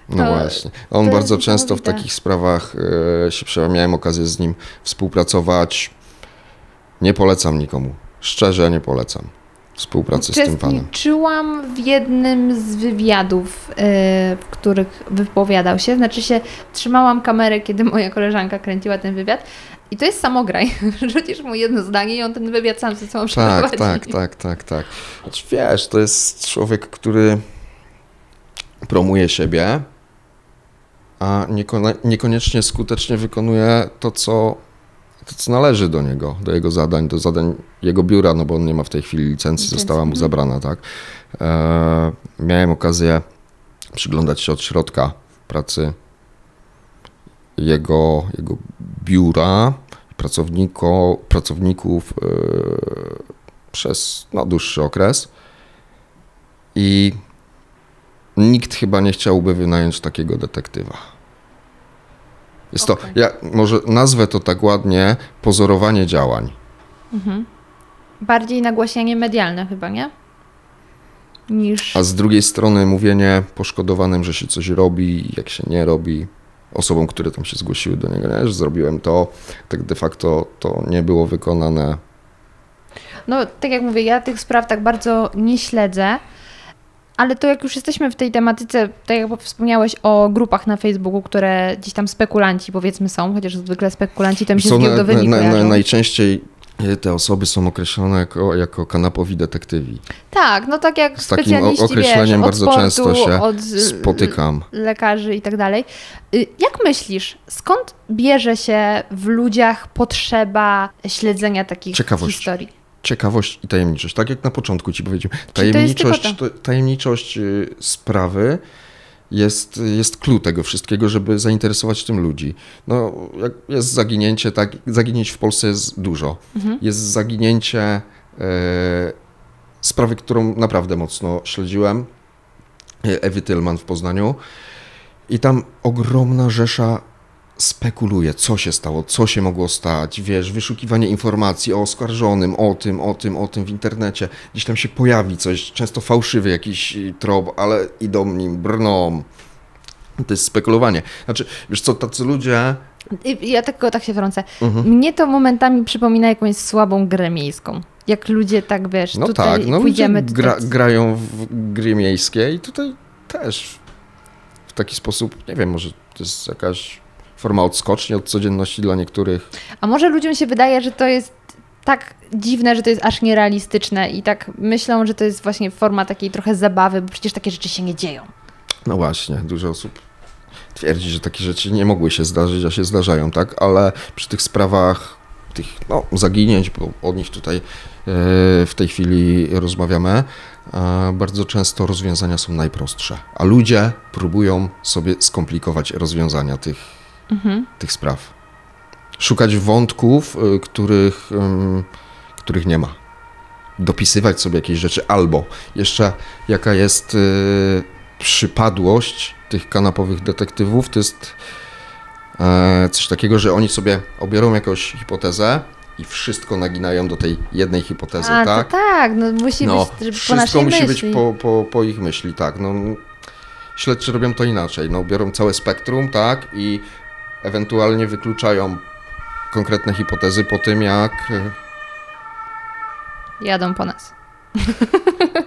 No To- właśnie. On bardzo często w takich sprawach e, się przejął. Miałem okazję z nim współpracować. Nie polecam nikomu. Szczerze nie polecam współpracy z tym panem. Uczestniczyłam w jednym z wywiadów, e, w których wypowiadał się. Znaczy się, trzymałam kamerę, kiedy moja koleżanka kręciła ten wywiad. I to jest samograj. Rzucisz mu jedno zdanie i on ten wywiad sam ze sobą Tak, przeprowadzi. tak, tak, tak, tak. Znaczy, wiesz, to jest człowiek, który promuje siebie, a niekone, niekoniecznie skutecznie wykonuje to co, to, co należy do niego, do jego zadań, do zadań jego biura, no bo on nie ma w tej chwili licencji, Licencji, została mu mhm. zabrana, tak. E, miałem okazję przyglądać się od środka pracy jego, jego biura, pracowniko, pracowników e, przez no, dłuższy okres i nikt chyba nie chciałby wynająć takiego detektywa. Jest Okej. to, ja może nazwę to tak ładnie, pozorowanie działań. Bardziej nagłaśnianie medialne chyba, nie? niż... A z drugiej strony mówienie poszkodowanym, że się coś robi, jak się nie robi, osobom, które tam się zgłosiły do niego, nie, że zrobiłem to, tak de facto to nie było wykonane. No, tak jak mówię, ja tych spraw tak bardzo nie śledzę, ale to jak już jesteśmy w tej tematyce, tak jak wspomniałeś o grupach na Facebooku, które gdzieś tam spekulanci powiedzmy są, chociaż zwykle spekulanci to mi się Są na, giełdowymi na, na, najczęściej te osoby są określone jako, jako kanapowi detektywi. Tak, no tak jak Z takim określeniem wiesz, bardzo sportu, często się od Spotykam. lekarzy i tak dalej. Y, Jak myślisz, skąd bierze się w ludziach potrzeba śledzenia takich Ciekawość. historii? Ciekawość i tajemniczość. Tak jak na początku ci powiedziałem. Tajemniczość, tajemniczość y, sprawy jest, jest clue tego wszystkiego, żeby zainteresować tym ludzi. No, jak jest zaginięcie, tak, zaginięć w Polsce jest dużo. Mhm. Jest zaginięcie e, sprawy, którą naprawdę mocno śledziłem, e, Ewy Tylman w Poznaniu. I tam ogromna rzesza spekuluje, co się stało, co się mogło stać, wiesz, wyszukiwanie informacji o oskarżonym, o tym, o tym, o tym w internecie. Gdzieś tam się pojawi coś, często fałszywy jakiś trop, ale idą nim, brną. To jest spekulowanie. Znaczy, wiesz co, tacy ludzie... Ja tylko tak się wtrącę. Mhm. Mnie to momentami przypomina jakąś słabą grę miejską. Jak ludzie tak, wiesz, No tutaj tak, no pójdziemy... ludzie gra, grają w gry miejskie i tutaj też w taki sposób, nie wiem, może to jest jakaś forma odskoczni od codzienności dla niektórych. A może ludziom się wydaje, że to jest tak dziwne, że to jest aż nierealistyczne i tak myślą, że to jest właśnie forma takiej trochę zabawy, bo przecież takie rzeczy się nie dzieją. No właśnie, dużo osób twierdzi, że takie rzeczy nie mogły się zdarzyć, a się zdarzają, tak? Ale przy tych sprawach, tych no, zaginięć, bo o nich tutaj e, w tej chwili rozmawiamy, e, bardzo często rozwiązania są najprostsze, a ludzie próbują sobie skomplikować rozwiązania tych, tych spraw. Szukać wątków, y, których, których nie ma. Dopisywać sobie jakieś rzeczy, albo jeszcze jaka jest y, przypadłość tych kanapowych detektywów, to jest e, coś takiego, że oni sobie obiorą jakąś hipotezę i wszystko naginają do tej jednej hipotezy, A, tak? tak, no musi No, być po wszystko musi myśli. być po, po, po ich myśli, tak. No, śledczy robią to inaczej. No, biorą całe spektrum, tak, i ewentualnie wykluczają konkretne hipotezy po tym, jak e, Jadą po nas.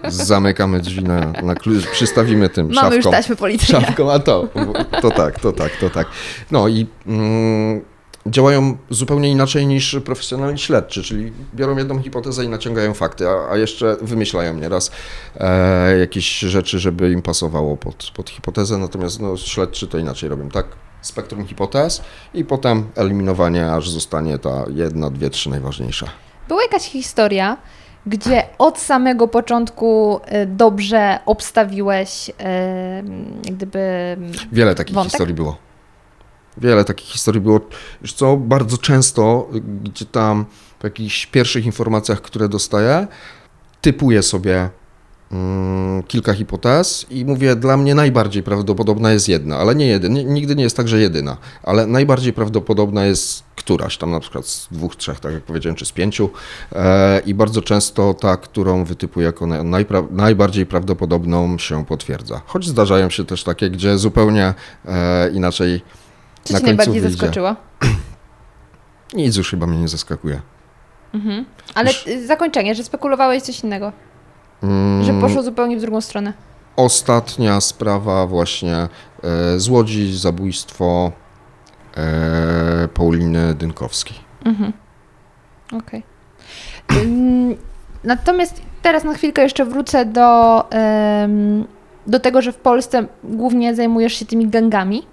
zamykamy drzwi na, na klucz, przystawimy tym Mamy już szafką. taśmy policyjne. Szafką, a to, to tak, to tak, to tak. No i mm, działają zupełnie inaczej niż profesjonalni śledczy, czyli biorą jedną hipotezę i naciągają fakty, a, a jeszcze wymyślają nieraz e, jakieś rzeczy, żeby im pasowało pod, pod hipotezę, natomiast no, śledczy to inaczej robią, tak? Spektrum hipotez i potem eliminowanie, aż zostanie ta jedna, dwie, trzy najważniejsza. Była jakaś historia, gdzie od samego początku y, dobrze obstawiłeś y, gdyby Wiele takich Wątek? historii było. Wiele takich historii było. Już co, bardzo często, y, gdzie tam po jakichś pierwszych informacjach, które dostaję, typuję sobie mm, kilka hipotez i mówię, dla mnie najbardziej prawdopodobna jest jedna, ale nie jedyna. Nigdy nie jest tak, że jedyna, ale najbardziej prawdopodobna jest któraś, tam na przykład z dwóch, trzech, tak jak powiedziałem, czy z pięciu e, i bardzo często ta, którą wytypuję jako na- najpra- najbardziej prawdopodobną się potwierdza. Choć zdarzają się też takie, gdzie zupełnie e, inaczej co na cię najbardziej wyjdzie. zaskoczyło? Nic już chyba mnie nie zaskakuje. Ale Już- zakończenie, że spekulowałeś coś innego, Mm, że poszło zupełnie w drugą stronę. Ostatnia sprawa właśnie e, z Łodzi, zabójstwo e, Pauliny Dynkowskiej. Okej. Ym, Natomiast teraz na chwilkę jeszcze wrócę do, do tego, że w Polsce głównie zajmujesz się tymi gangami.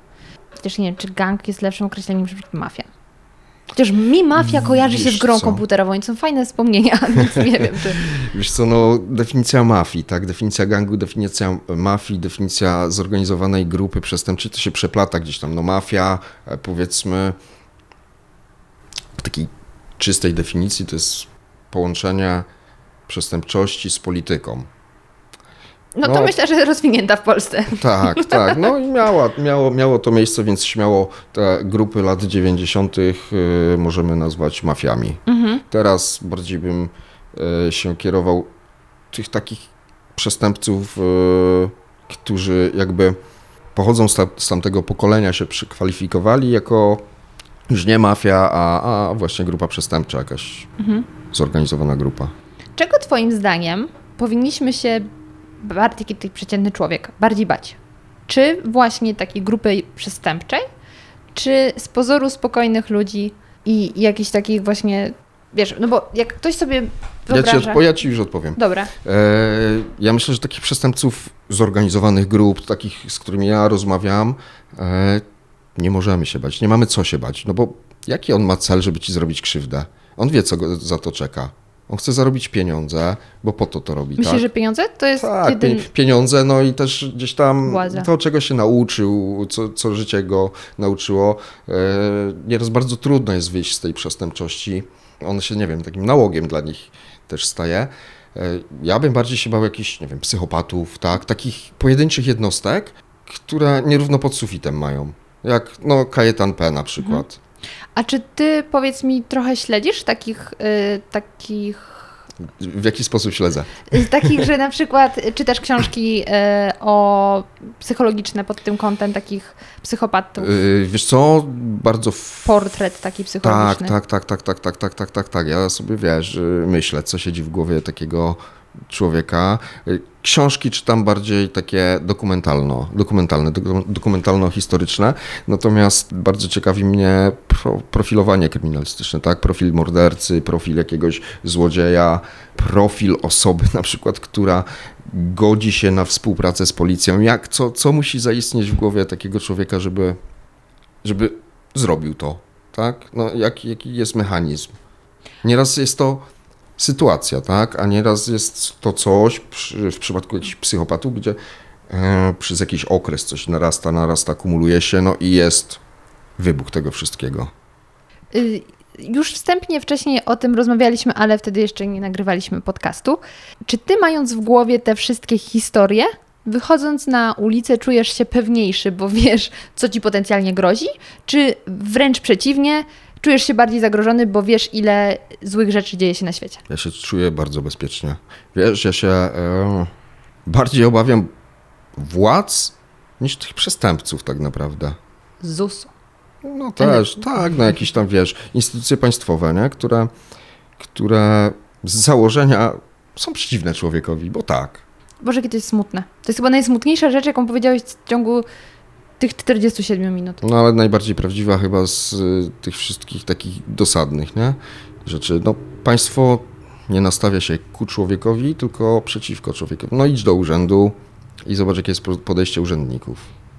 Chociaż nie wiem, czy gang jest lepszym określeniem niż mafia. Chociaż mi mafia kojarzy się Wiesz z grą co? komputerową i są fajne wspomnienia, więc nie wiem, czy... Wiesz co, no definicja mafii, tak? Definicja gangu, definicja mafii, definicja zorganizowanej grupy przestępczej, to się przeplata gdzieś tam. No mafia, e, powiedzmy, w takiej czystej definicji to jest połączenie przestępczości z polityką. No to No. myślę, że rozwinięta w Polsce. Tak, tak. No i miała, miało, miało to miejsce, więc śmiało te grupy lat 90. y, możemy nazwać mafiami. Teraz bardziej bym y, się kierował tych takich przestępców, y, którzy jakby pochodzą z, ta, z tamtego pokolenia, się przykwalifikowali jako już nie mafia, a, a właśnie grupa przestępcza, jakaś zorganizowana grupa. Czego Twoim zdaniem powinniśmy się, bardziej taki przeciętny człowiek, bardziej bać? Czy właśnie takiej grupy przestępczej, czy z pozoru spokojnych ludzi i jakichś takich właśnie, wiesz, no bo jak ktoś sobie Ja wyobraża... ci, odpo- ja ci już odpowiem. Dobra, E, ja myślę, że takich przestępców zorganizowanych grup, takich, z którymi ja rozmawiam, e, nie możemy się bać, nie mamy co się bać, no bo jaki on ma cel, żeby ci zrobić krzywdę? On wie, co go za to czeka. On chce zarobić pieniądze, bo po to to robi, myślisz, tak? że pieniądze to jest Tak, jeden... pieniądze, no i też gdzieś tam Władza. to, czego się nauczył, co, co życie go nauczyło. E, nieraz bardzo trudno jest wyjść z tej przestępczości. On się, nie wiem, takim nałogiem dla nich też staje. E, ja bym bardziej się bał jakichś, nie wiem, psychopatów, tak, takich pojedynczych jednostek, które nierówno pod sufitem mają. Jak, no, Kajetan P. na przykład. A czy ty, powiedz mi, trochę śledzisz takich, y, takich W jaki sposób śledzę? Z takich, że na przykład czytasz książki e, o psychologiczne pod tym kątem takich psychopatów. Wiesz co, bardzo... Portret taki Tak, psychologiczny. tak, tak, tak, tak, tak, tak, tak, tak, tak. Ja sobie wiesz, y, myślę, co siedzi w głowie takiego człowieka. Książki czytam bardziej takie dokumentalno, dokumentalne, doku- dokumentalno-historyczne, natomiast bardzo ciekawi mnie pro, profilowanie kryminalistyczne, tak? Profil mordercy, profil jakiegoś złodzieja, profil osoby na przykład, która godzi się na współpracę z policją. Jak, co, co musi zaistnieć w głowie takiego człowieka, żeby, żeby zrobił to, tak? No, jaki, jaki jest mechanizm? Nieraz jest to sytuacja, tak? A nieraz jest to coś, w przypadku jakichś psychopatów, gdzie e, przez jakiś okres coś narasta, narasta, kumuluje się, no i jest wybuch tego wszystkiego. Y, Już wstępnie wcześniej o tym rozmawialiśmy, ale wtedy jeszcze nie nagrywaliśmy podcastu. Czy ty, mając w głowie te wszystkie historie, wychodząc na ulicę, czujesz się pewniejszy, bo wiesz, co ci potencjalnie grozi? Czy wręcz przeciwnie, czujesz się bardziej zagrożony, bo wiesz, ile złych rzeczy dzieje się na świecie? Ja się czuję bardzo bezpiecznie. Wiesz, ja się e, bardziej obawiam władz niż tych przestępców tak naprawdę. ZUS-u. No też, tak, no jakieś tam, wiesz, instytucje państwowe, nie? Które, które z założenia są przeciwne człowiekowi, bo tak. Boże, jakie to jest smutne. To jest chyba najsmutniejsza rzecz, jaką powiedziałeś w ciągu tych 47 minut. No ale najbardziej prawdziwa chyba z y, tych wszystkich takich dosadnych, nie? Rzeczy. No państwo nie nastawia się ku człowiekowi, tylko przeciwko człowiekowi. No idź do urzędu i zobacz, jakie jest po- podejście urzędników.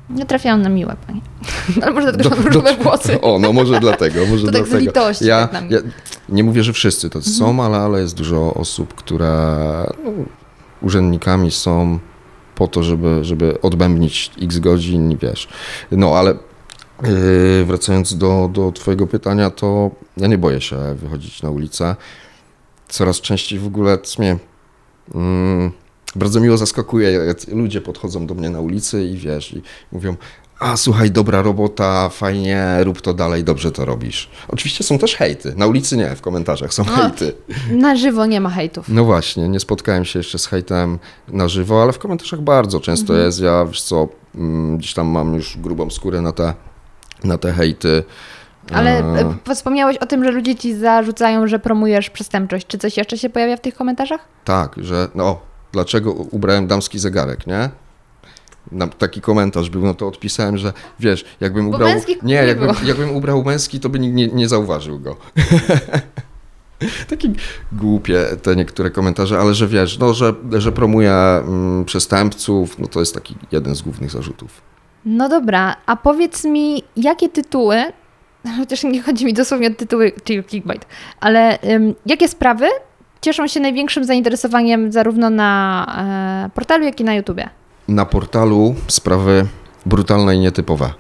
Nie trafiałam na miłe, panie. Ale może dlatego, że mam różowe włosy. O, no może dlatego, może To tak z dlatego. litości, ja, tak. Mhm. ja nie mówię, że wszyscy to są, ale, ale jest dużo osób, które no, urzędnikami są po to, żeby, żeby odbębnić x godzin, wiesz. No ale yy, wracając do, do twojego pytania, to ja nie boję się wychodzić na ulicę. Coraz częściej w ogóle mnie mm, bardzo miło zaskakuje, jak ludzie podchodzą do mnie na ulicy i wiesz, i mówią, a słuchaj, dobra robota, fajnie, rób to dalej, dobrze to robisz. Oczywiście są też hejty. Na ulicy nie, w komentarzach są hejty. Na żywo nie ma hejtów. No właśnie, nie spotkałem się jeszcze z hejtem na żywo, ale w komentarzach bardzo często Mhm. jest. Ja, wiesz co, mm, gdzieś tam mam już grubą skórę na te, na te hejty. Ale E, e, wspomniałeś o tym, że ludzie ci zarzucają, że promujesz przestępczość. Czy coś jeszcze się pojawia w tych komentarzach? Tak, że no, dlaczego ubrałem damski zegarek, nie? Taki komentarz był, no to odpisałem, że wiesz, jakbym ubrał. Nie, nie jakbym, jakbym ubrał męski, to by nikt nie, nie zauważył go. Takie głupie te niektóre komentarze, ale że wiesz, no, że, że promuję mm, przestępców, no to jest taki jeden z głównych zarzutów. No dobra, a powiedz mi, jakie tytuły, chociaż nie chodzi mi dosłownie o tytuły, czyli clickbait, ale jakie sprawy cieszą się największym zainteresowaniem zarówno na e, portalu, jak i na YouTubie? Na portalu sprawy brutalne i nietypowe.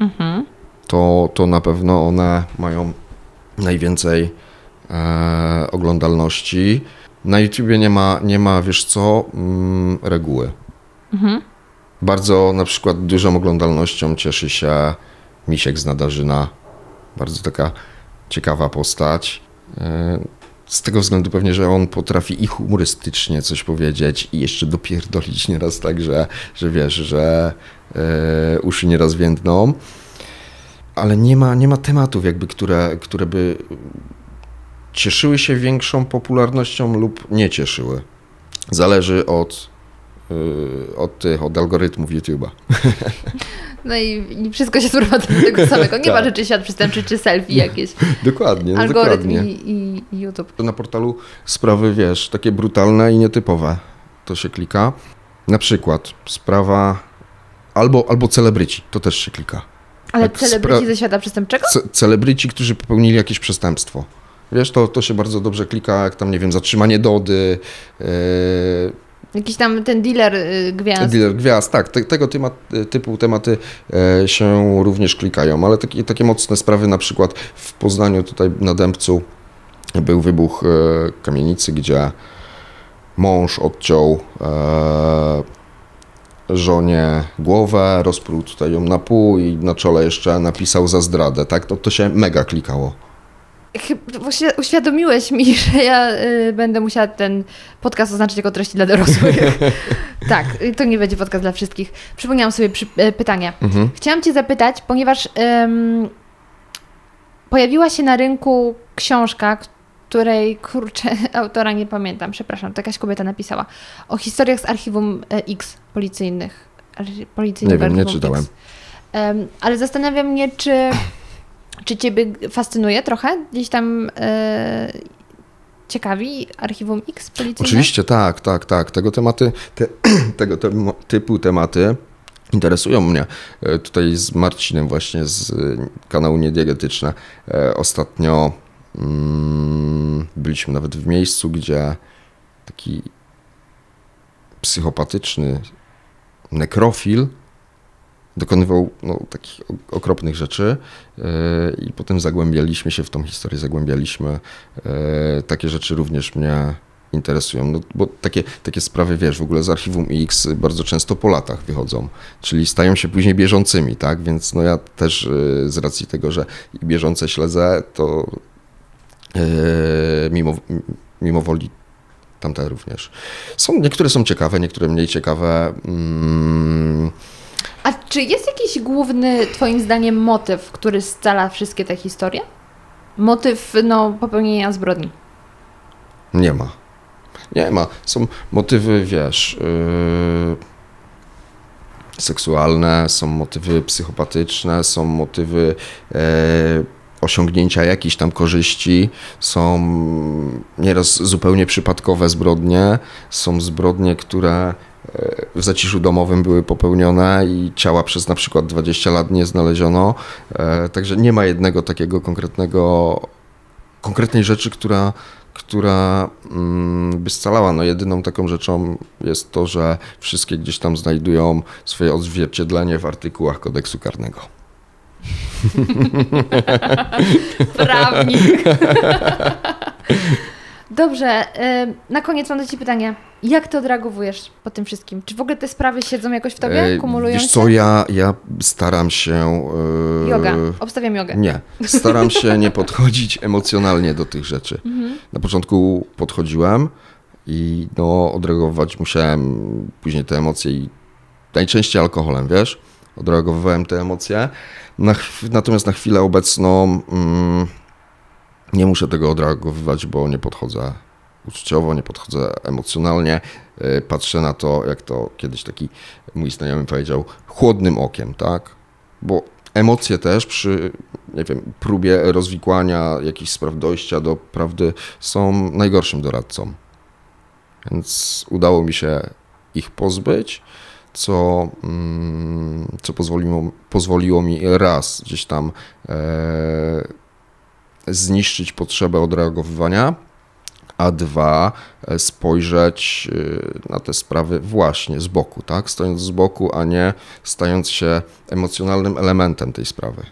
Mhm. to, to na pewno one mają najwięcej e, oglądalności. Na YouTubie nie ma, nie ma wiesz co, mm, reguły. Mhm. Bardzo na przykład dużą oglądalnością cieszy się Misiek z Nadarzyna. Bardzo taka ciekawa postać. E, z tego względu pewnie, że on potrafi i humorystycznie coś powiedzieć i jeszcze dopierdolić nieraz tak, że, że wiesz, że e, uszy nieraz więdną. Ale nie ma, nie ma tematów jakby, które, które by cieszyły się większą popularnością lub nie cieszyły. Zależy od, y, od tych, od algorytmów YouTube'a. No i, i wszystko się sprowadza do tego samego. Nie ma Tak. rzeczy świat przestępczy czy selfie jakieś. Dokładnie, no Algorytm dokładnie. i, i, YouTube. Na portalu sprawy, wiesz, takie brutalne i nietypowe. To się klika. Na przykład sprawa albo, albo celebryci, to też się klika. Ale Jak celebryci ze świata przestępczego? Ce- celebryci, którzy popełnili jakieś przestępstwo. Wiesz, to, to się bardzo dobrze klika, jak tam, nie wiem, zatrzymanie Dody, yy, Jakiś tam ten dealer y, gwiazd. Dealer gwiazd, tak, te, tego tyma, typu tematy e, się również klikają, ale takie, takie mocne sprawy, na przykład w Poznaniu, tutaj na Dębcu, był wybuch e, kamienicy, gdzie mąż odciął e, żonie głowę, rozprół tutaj ją na pół i na czole jeszcze napisał za zdradę, tak, to, to się mega klikało. Chyba właśnie uświadomiłeś mi, że ja y, będę musiała ten podcast oznaczyć jako treści dla dorosłych. tak, y, to nie będzie podcast dla wszystkich. Przypomniałam sobie przy, y, pytanie. Mhm. Chciałam Cię zapytać, ponieważ ym, pojawiła się na rynku książka, której, kurczę, autora nie pamiętam, przepraszam, to jakaś kobieta napisała, o historiach z archiwum e, X policyjnych. Policyjnych Nie wiem, nie czytałem. Em, ale zastanawiam mnie, czy, czy Ciebie fascynuje trochę gdzieś tam e, ciekawi archiwum X policyjne? Oczywiście, tak, tak, tak. Tego tematy, te, tego temo- typu tematy interesują mnie. E, Tutaj z Marcinem właśnie z e, kanału Niediegetyczne ostatnio mm, byliśmy nawet w miejscu, gdzie taki psychopatyczny nekrofil dokonywał no, takich okropnych rzeczy e, i potem zagłębialiśmy się w tą historię, zagłębialiśmy. E, Takie rzeczy również mnie interesują, no, bo takie, takie sprawy, wiesz, w ogóle z Archiwum X bardzo często po latach wychodzą, czyli stają się później bieżącymi, tak, więc no ja też e, z racji tego, że bieżące śledzę, to mimo, mimo woli tamte również. Są, niektóre są ciekawe, niektóre mniej ciekawe. Mm, A czy jest jakiś główny, Twoim zdaniem, motyw, który scala wszystkie te historie? Motyw no, popełnienia zbrodni. Nie ma. Nie ma. Są motywy, wiesz, yy, seksualne, są motywy psychopatyczne, są motywy e, osiągnięcia jakichś tam korzyści, są nieraz zupełnie przypadkowe zbrodnie, są zbrodnie, które w zaciszu domowym były popełnione i ciała przez na przykład 20 lat nie znaleziono. E, Także nie ma jednego takiego konkretnego, konkretnej rzeczy, która, która mm, by scalała. No jedyną taką rzeczą jest to, że wszystkie gdzieś tam znajdują swoje odzwierciedlenie w artykułach kodeksu karnego. Prawnik. Dobrze, y, na koniec mam do Ciebie pytanie. Jak Ty odreagowujesz po tym wszystkim? Czy w ogóle te sprawy siedzą jakoś w Tobie, E, kumulują Wiesz się? co, ja, ja staram się... e, Yoga. Obstawiam jogę. Nie, staram się nie podchodzić emocjonalnie do tych rzeczy. Mhm. Na początku podchodziłem i no, odreagować musiałem później te emocje i najczęściej alkoholem, wiesz? Odreagowywałem te emocje. Na, natomiast na chwilę obecną mm, nie muszę tego odreagowywać, bo nie podchodzę uczuciowo, nie podchodzę emocjonalnie. Y, Patrzę na to, jak to kiedyś taki mój znajomy powiedział, chłodnym okiem, tak? Bo emocje też przy, nie wiem, próbie rozwikłania jakichś spraw, dojścia do prawdy są najgorszym doradcą. Więc udało mi się ich pozbyć, co, mm, co pozwoliło, pozwoliło mi raz gdzieś tam e, zniszczyć potrzebę odreagowywania, a dwa e, spojrzeć e, na te sprawy właśnie z boku, tak? Stojąc z boku, a nie stając się emocjonalnym elementem tej sprawy.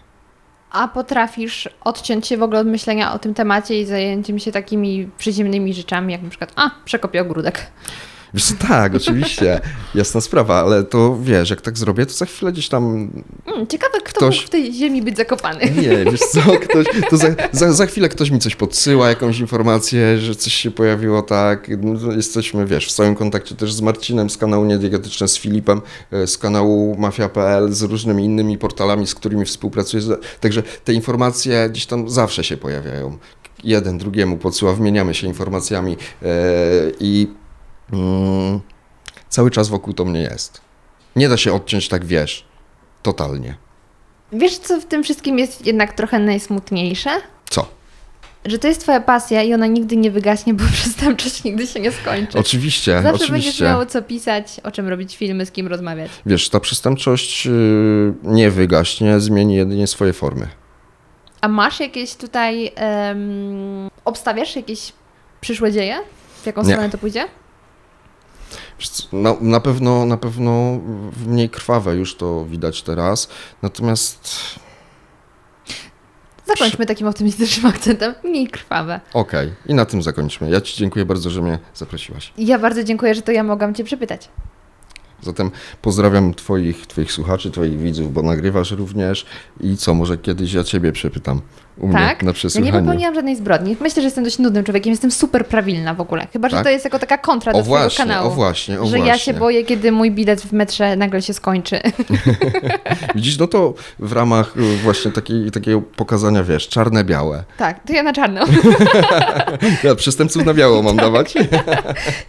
A potrafisz odciąć się w ogóle od myślenia o tym temacie i zajęciem się takimi przyziemnymi rzeczami, jak na przykład, a, przekopię ogródek. Wiesz, tak, oczywiście, jasna sprawa, ale to wiesz, jak tak zrobię, to za chwilę gdzieś tam Mm, ciekawe, kto Ktoś- mógł w tej ziemi być zakopany. Nie, wiesz co, ktoś, to za, za, za chwilę ktoś mi coś podsyła, jakąś informację, że coś się pojawiło tak. No, jesteśmy, wiesz, w stałym kontakcie też z Marcinem z kanału Niediegetyczne, z Filipem, e, z kanału Mafia.pl, z różnymi innymi portalami, z którymi współpracuję. Także te informacje gdzieś tam zawsze się pojawiają. Jeden drugiemu podsyła, wymieniamy się informacjami e, i mm, cały czas wokół to mnie jest. Nie da się odciąć tak, wiesz, totalnie. Wiesz, co w tym wszystkim jest jednak trochę najsmutniejsze? Co? Że to jest twoja pasja i ona nigdy nie wygaśnie, bo przestępczość nigdy się nie skończy. Oczywiście, Zawsze będziesz oczywiście. miało co pisać, o czym robić filmy, z kim rozmawiać. Wiesz, ta przestępczość yy, nie wygaśnie, zmieni jedynie swoje formy. A masz jakieś tutaj, em, obstawiasz jakieś przyszłe dzieje? W jaką Nie. stronę to pójdzie? Na, na, pewno, na pewno mniej krwawe już to widać teraz, natomiast Zakończmy takim optymistycznym akcentem. Mniej krwawe. okej, i na tym zakończmy. Ja Ci dziękuję bardzo, że mnie zaprosiłaś. Ja bardzo dziękuję, że to ja mogłam Cię przepytać. Zatem pozdrawiam Twoich, twoich słuchaczy, Twoich widzów, bo nagrywasz również i co, może kiedyś ja Ciebie przepytam u mnie Tak? na Ja nie popełniłam żadnej zbrodni. Myślę, że jestem dość nudnym człowiekiem. Jestem super prawilna w ogóle. Chyba, że Tak? to jest jako taka kontra do o Twojego właśnie, kanału. o właśnie, o że właśnie. ja się boję, kiedy mój bilet w metrze nagle się skończy. Widzisz, no to w ramach y, właśnie takiej, takiego pokazania, wiesz, czarne-białe. tak, to ja na czarno. Ja przestępców na biało mam dawać.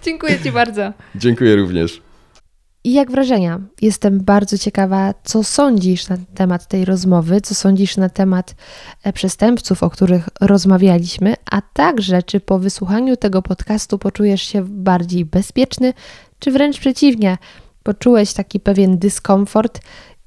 Dziękuję Ci bardzo. Dziękuję również. I jak wrażenia? Jestem bardzo ciekawa, co sądzisz na temat tej rozmowy, co sądzisz na temat e, przestępców, o których rozmawialiśmy, a także czy po wysłuchaniu tego podcastu poczujesz się bardziej bezpieczny, czy wręcz przeciwnie, poczułeś taki pewien dyskomfort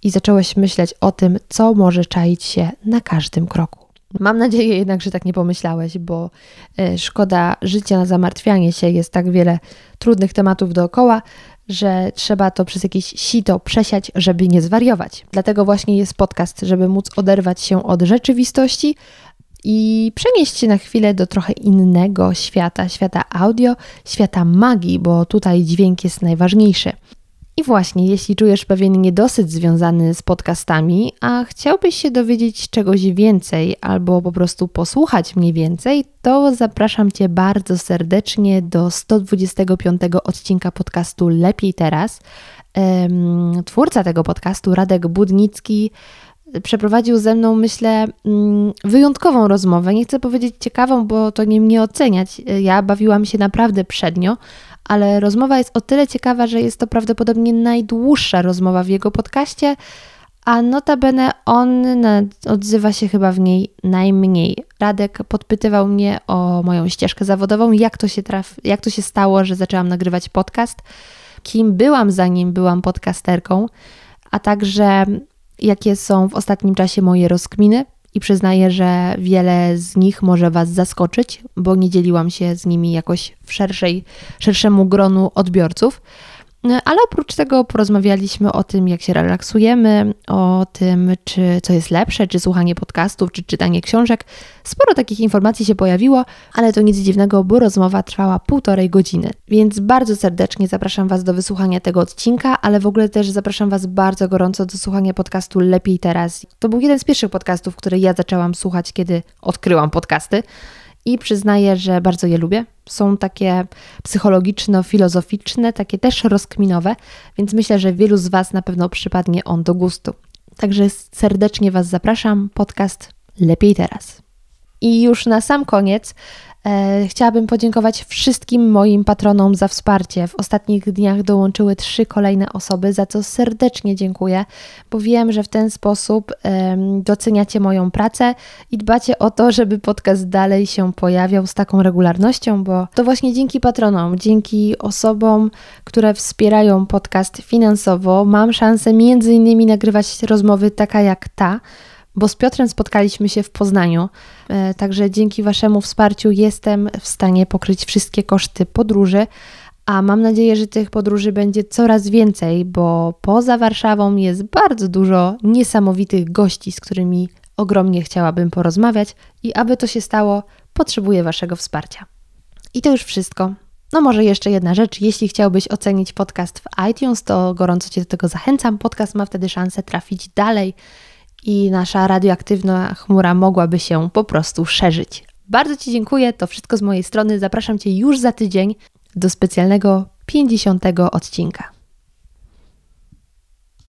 i zacząłeś myśleć o tym, co może czaić się na każdym kroku. Mam nadzieję jednak, że tak nie pomyślałeś, bo e, szkoda życia na zamartwianie się, jest tak wiele trudnych tematów dookoła, że trzeba to przez jakieś sito przesiać, żeby nie zwariować. Dlatego właśnie jest podcast, żeby móc oderwać się od rzeczywistości i przenieść się na chwilę do trochę innego świata, świata audio, świata magii, bo tutaj dźwięk jest najważniejszy. I właśnie, jeśli czujesz pewien niedosyt związany z podcastami, a chciałbyś się dowiedzieć czegoś więcej albo po prostu posłuchać mnie więcej, to zapraszam Cię bardzo serdecznie do 125 odcinka podcastu Lepiej Teraz. Twórca tego podcastu, Radek Budnicki, przeprowadził ze mną, myślę, mm, wyjątkową rozmowę. Nie chcę powiedzieć ciekawą, bo to nie mnie oceniać. Ja bawiłam się naprawdę przednio, ale rozmowa jest o tyle ciekawa, że jest to prawdopodobnie najdłuższa rozmowa w jego podcaście, a notabene on odzywa się chyba w niej najmniej. Radek podpytywał mnie o moją ścieżkę zawodową, jak to się, traf, jak to się stało, że zaczęłam nagrywać podcast, kim byłam zanim byłam podcasterką, a także jakie są w ostatnim czasie moje rozkminy i przyznaję, że wiele z nich może Was zaskoczyć, bo nie dzieliłam się z nimi jakoś w szerszej, szerszemu gronu odbiorców. Ale oprócz tego porozmawialiśmy o tym, jak się relaksujemy, o tym, czy co jest lepsze, czy słuchanie podcastów, czy czytanie książek. Sporo takich informacji się pojawiło, ale to nic dziwnego, bo rozmowa trwała półtorej godziny. Więc bardzo serdecznie zapraszam Was do wysłuchania tego odcinka, ale w ogóle też zapraszam Was bardzo gorąco do słuchania podcastu Lepiej Teraz. To był jeden z pierwszych podcastów, które ja zaczęłam słuchać, kiedy odkryłam podcasty i przyznaję, że bardzo je lubię. Są takie psychologiczno-filozoficzne, takie też rozkminowe, więc myślę, że wielu z Was na pewno przypadnie on do gustu. Także serdecznie Was zapraszam. Podcast Lepiej Teraz. I już na sam koniec chciałabym podziękować wszystkim moim patronom za wsparcie. W ostatnich dniach dołączyły trzy kolejne osoby, za co serdecznie dziękuję, bo wiem, że w ten sposób doceniacie moją pracę i dbacie o to, żeby podcast dalej się pojawiał z taką regularnością, bo to właśnie dzięki patronom, dzięki osobom, które wspierają podcast finansowo, mam szansę między innymi nagrywać rozmowy taka jak ta, bo z Piotrem spotkaliśmy się w Poznaniu. E, Także dzięki Waszemu wsparciu jestem w stanie pokryć wszystkie koszty podróży, a mam nadzieję, że tych podróży będzie coraz więcej, bo poza Warszawą jest bardzo dużo niesamowitych gości, z którymi ogromnie chciałabym porozmawiać i aby to się stało, potrzebuję Waszego wsparcia. I to już wszystko. No może jeszcze jedna rzecz, jeśli chciałbyś ocenić podcast w iTunes, to gorąco Cię do tego zachęcam. Podcast ma wtedy szansę trafić dalej i nasza radioaktywna chmura mogłaby się po prostu szerzyć. Bardzo Ci dziękuję, to wszystko z mojej strony. Zapraszam Cię już za tydzień do specjalnego 50 odcinka.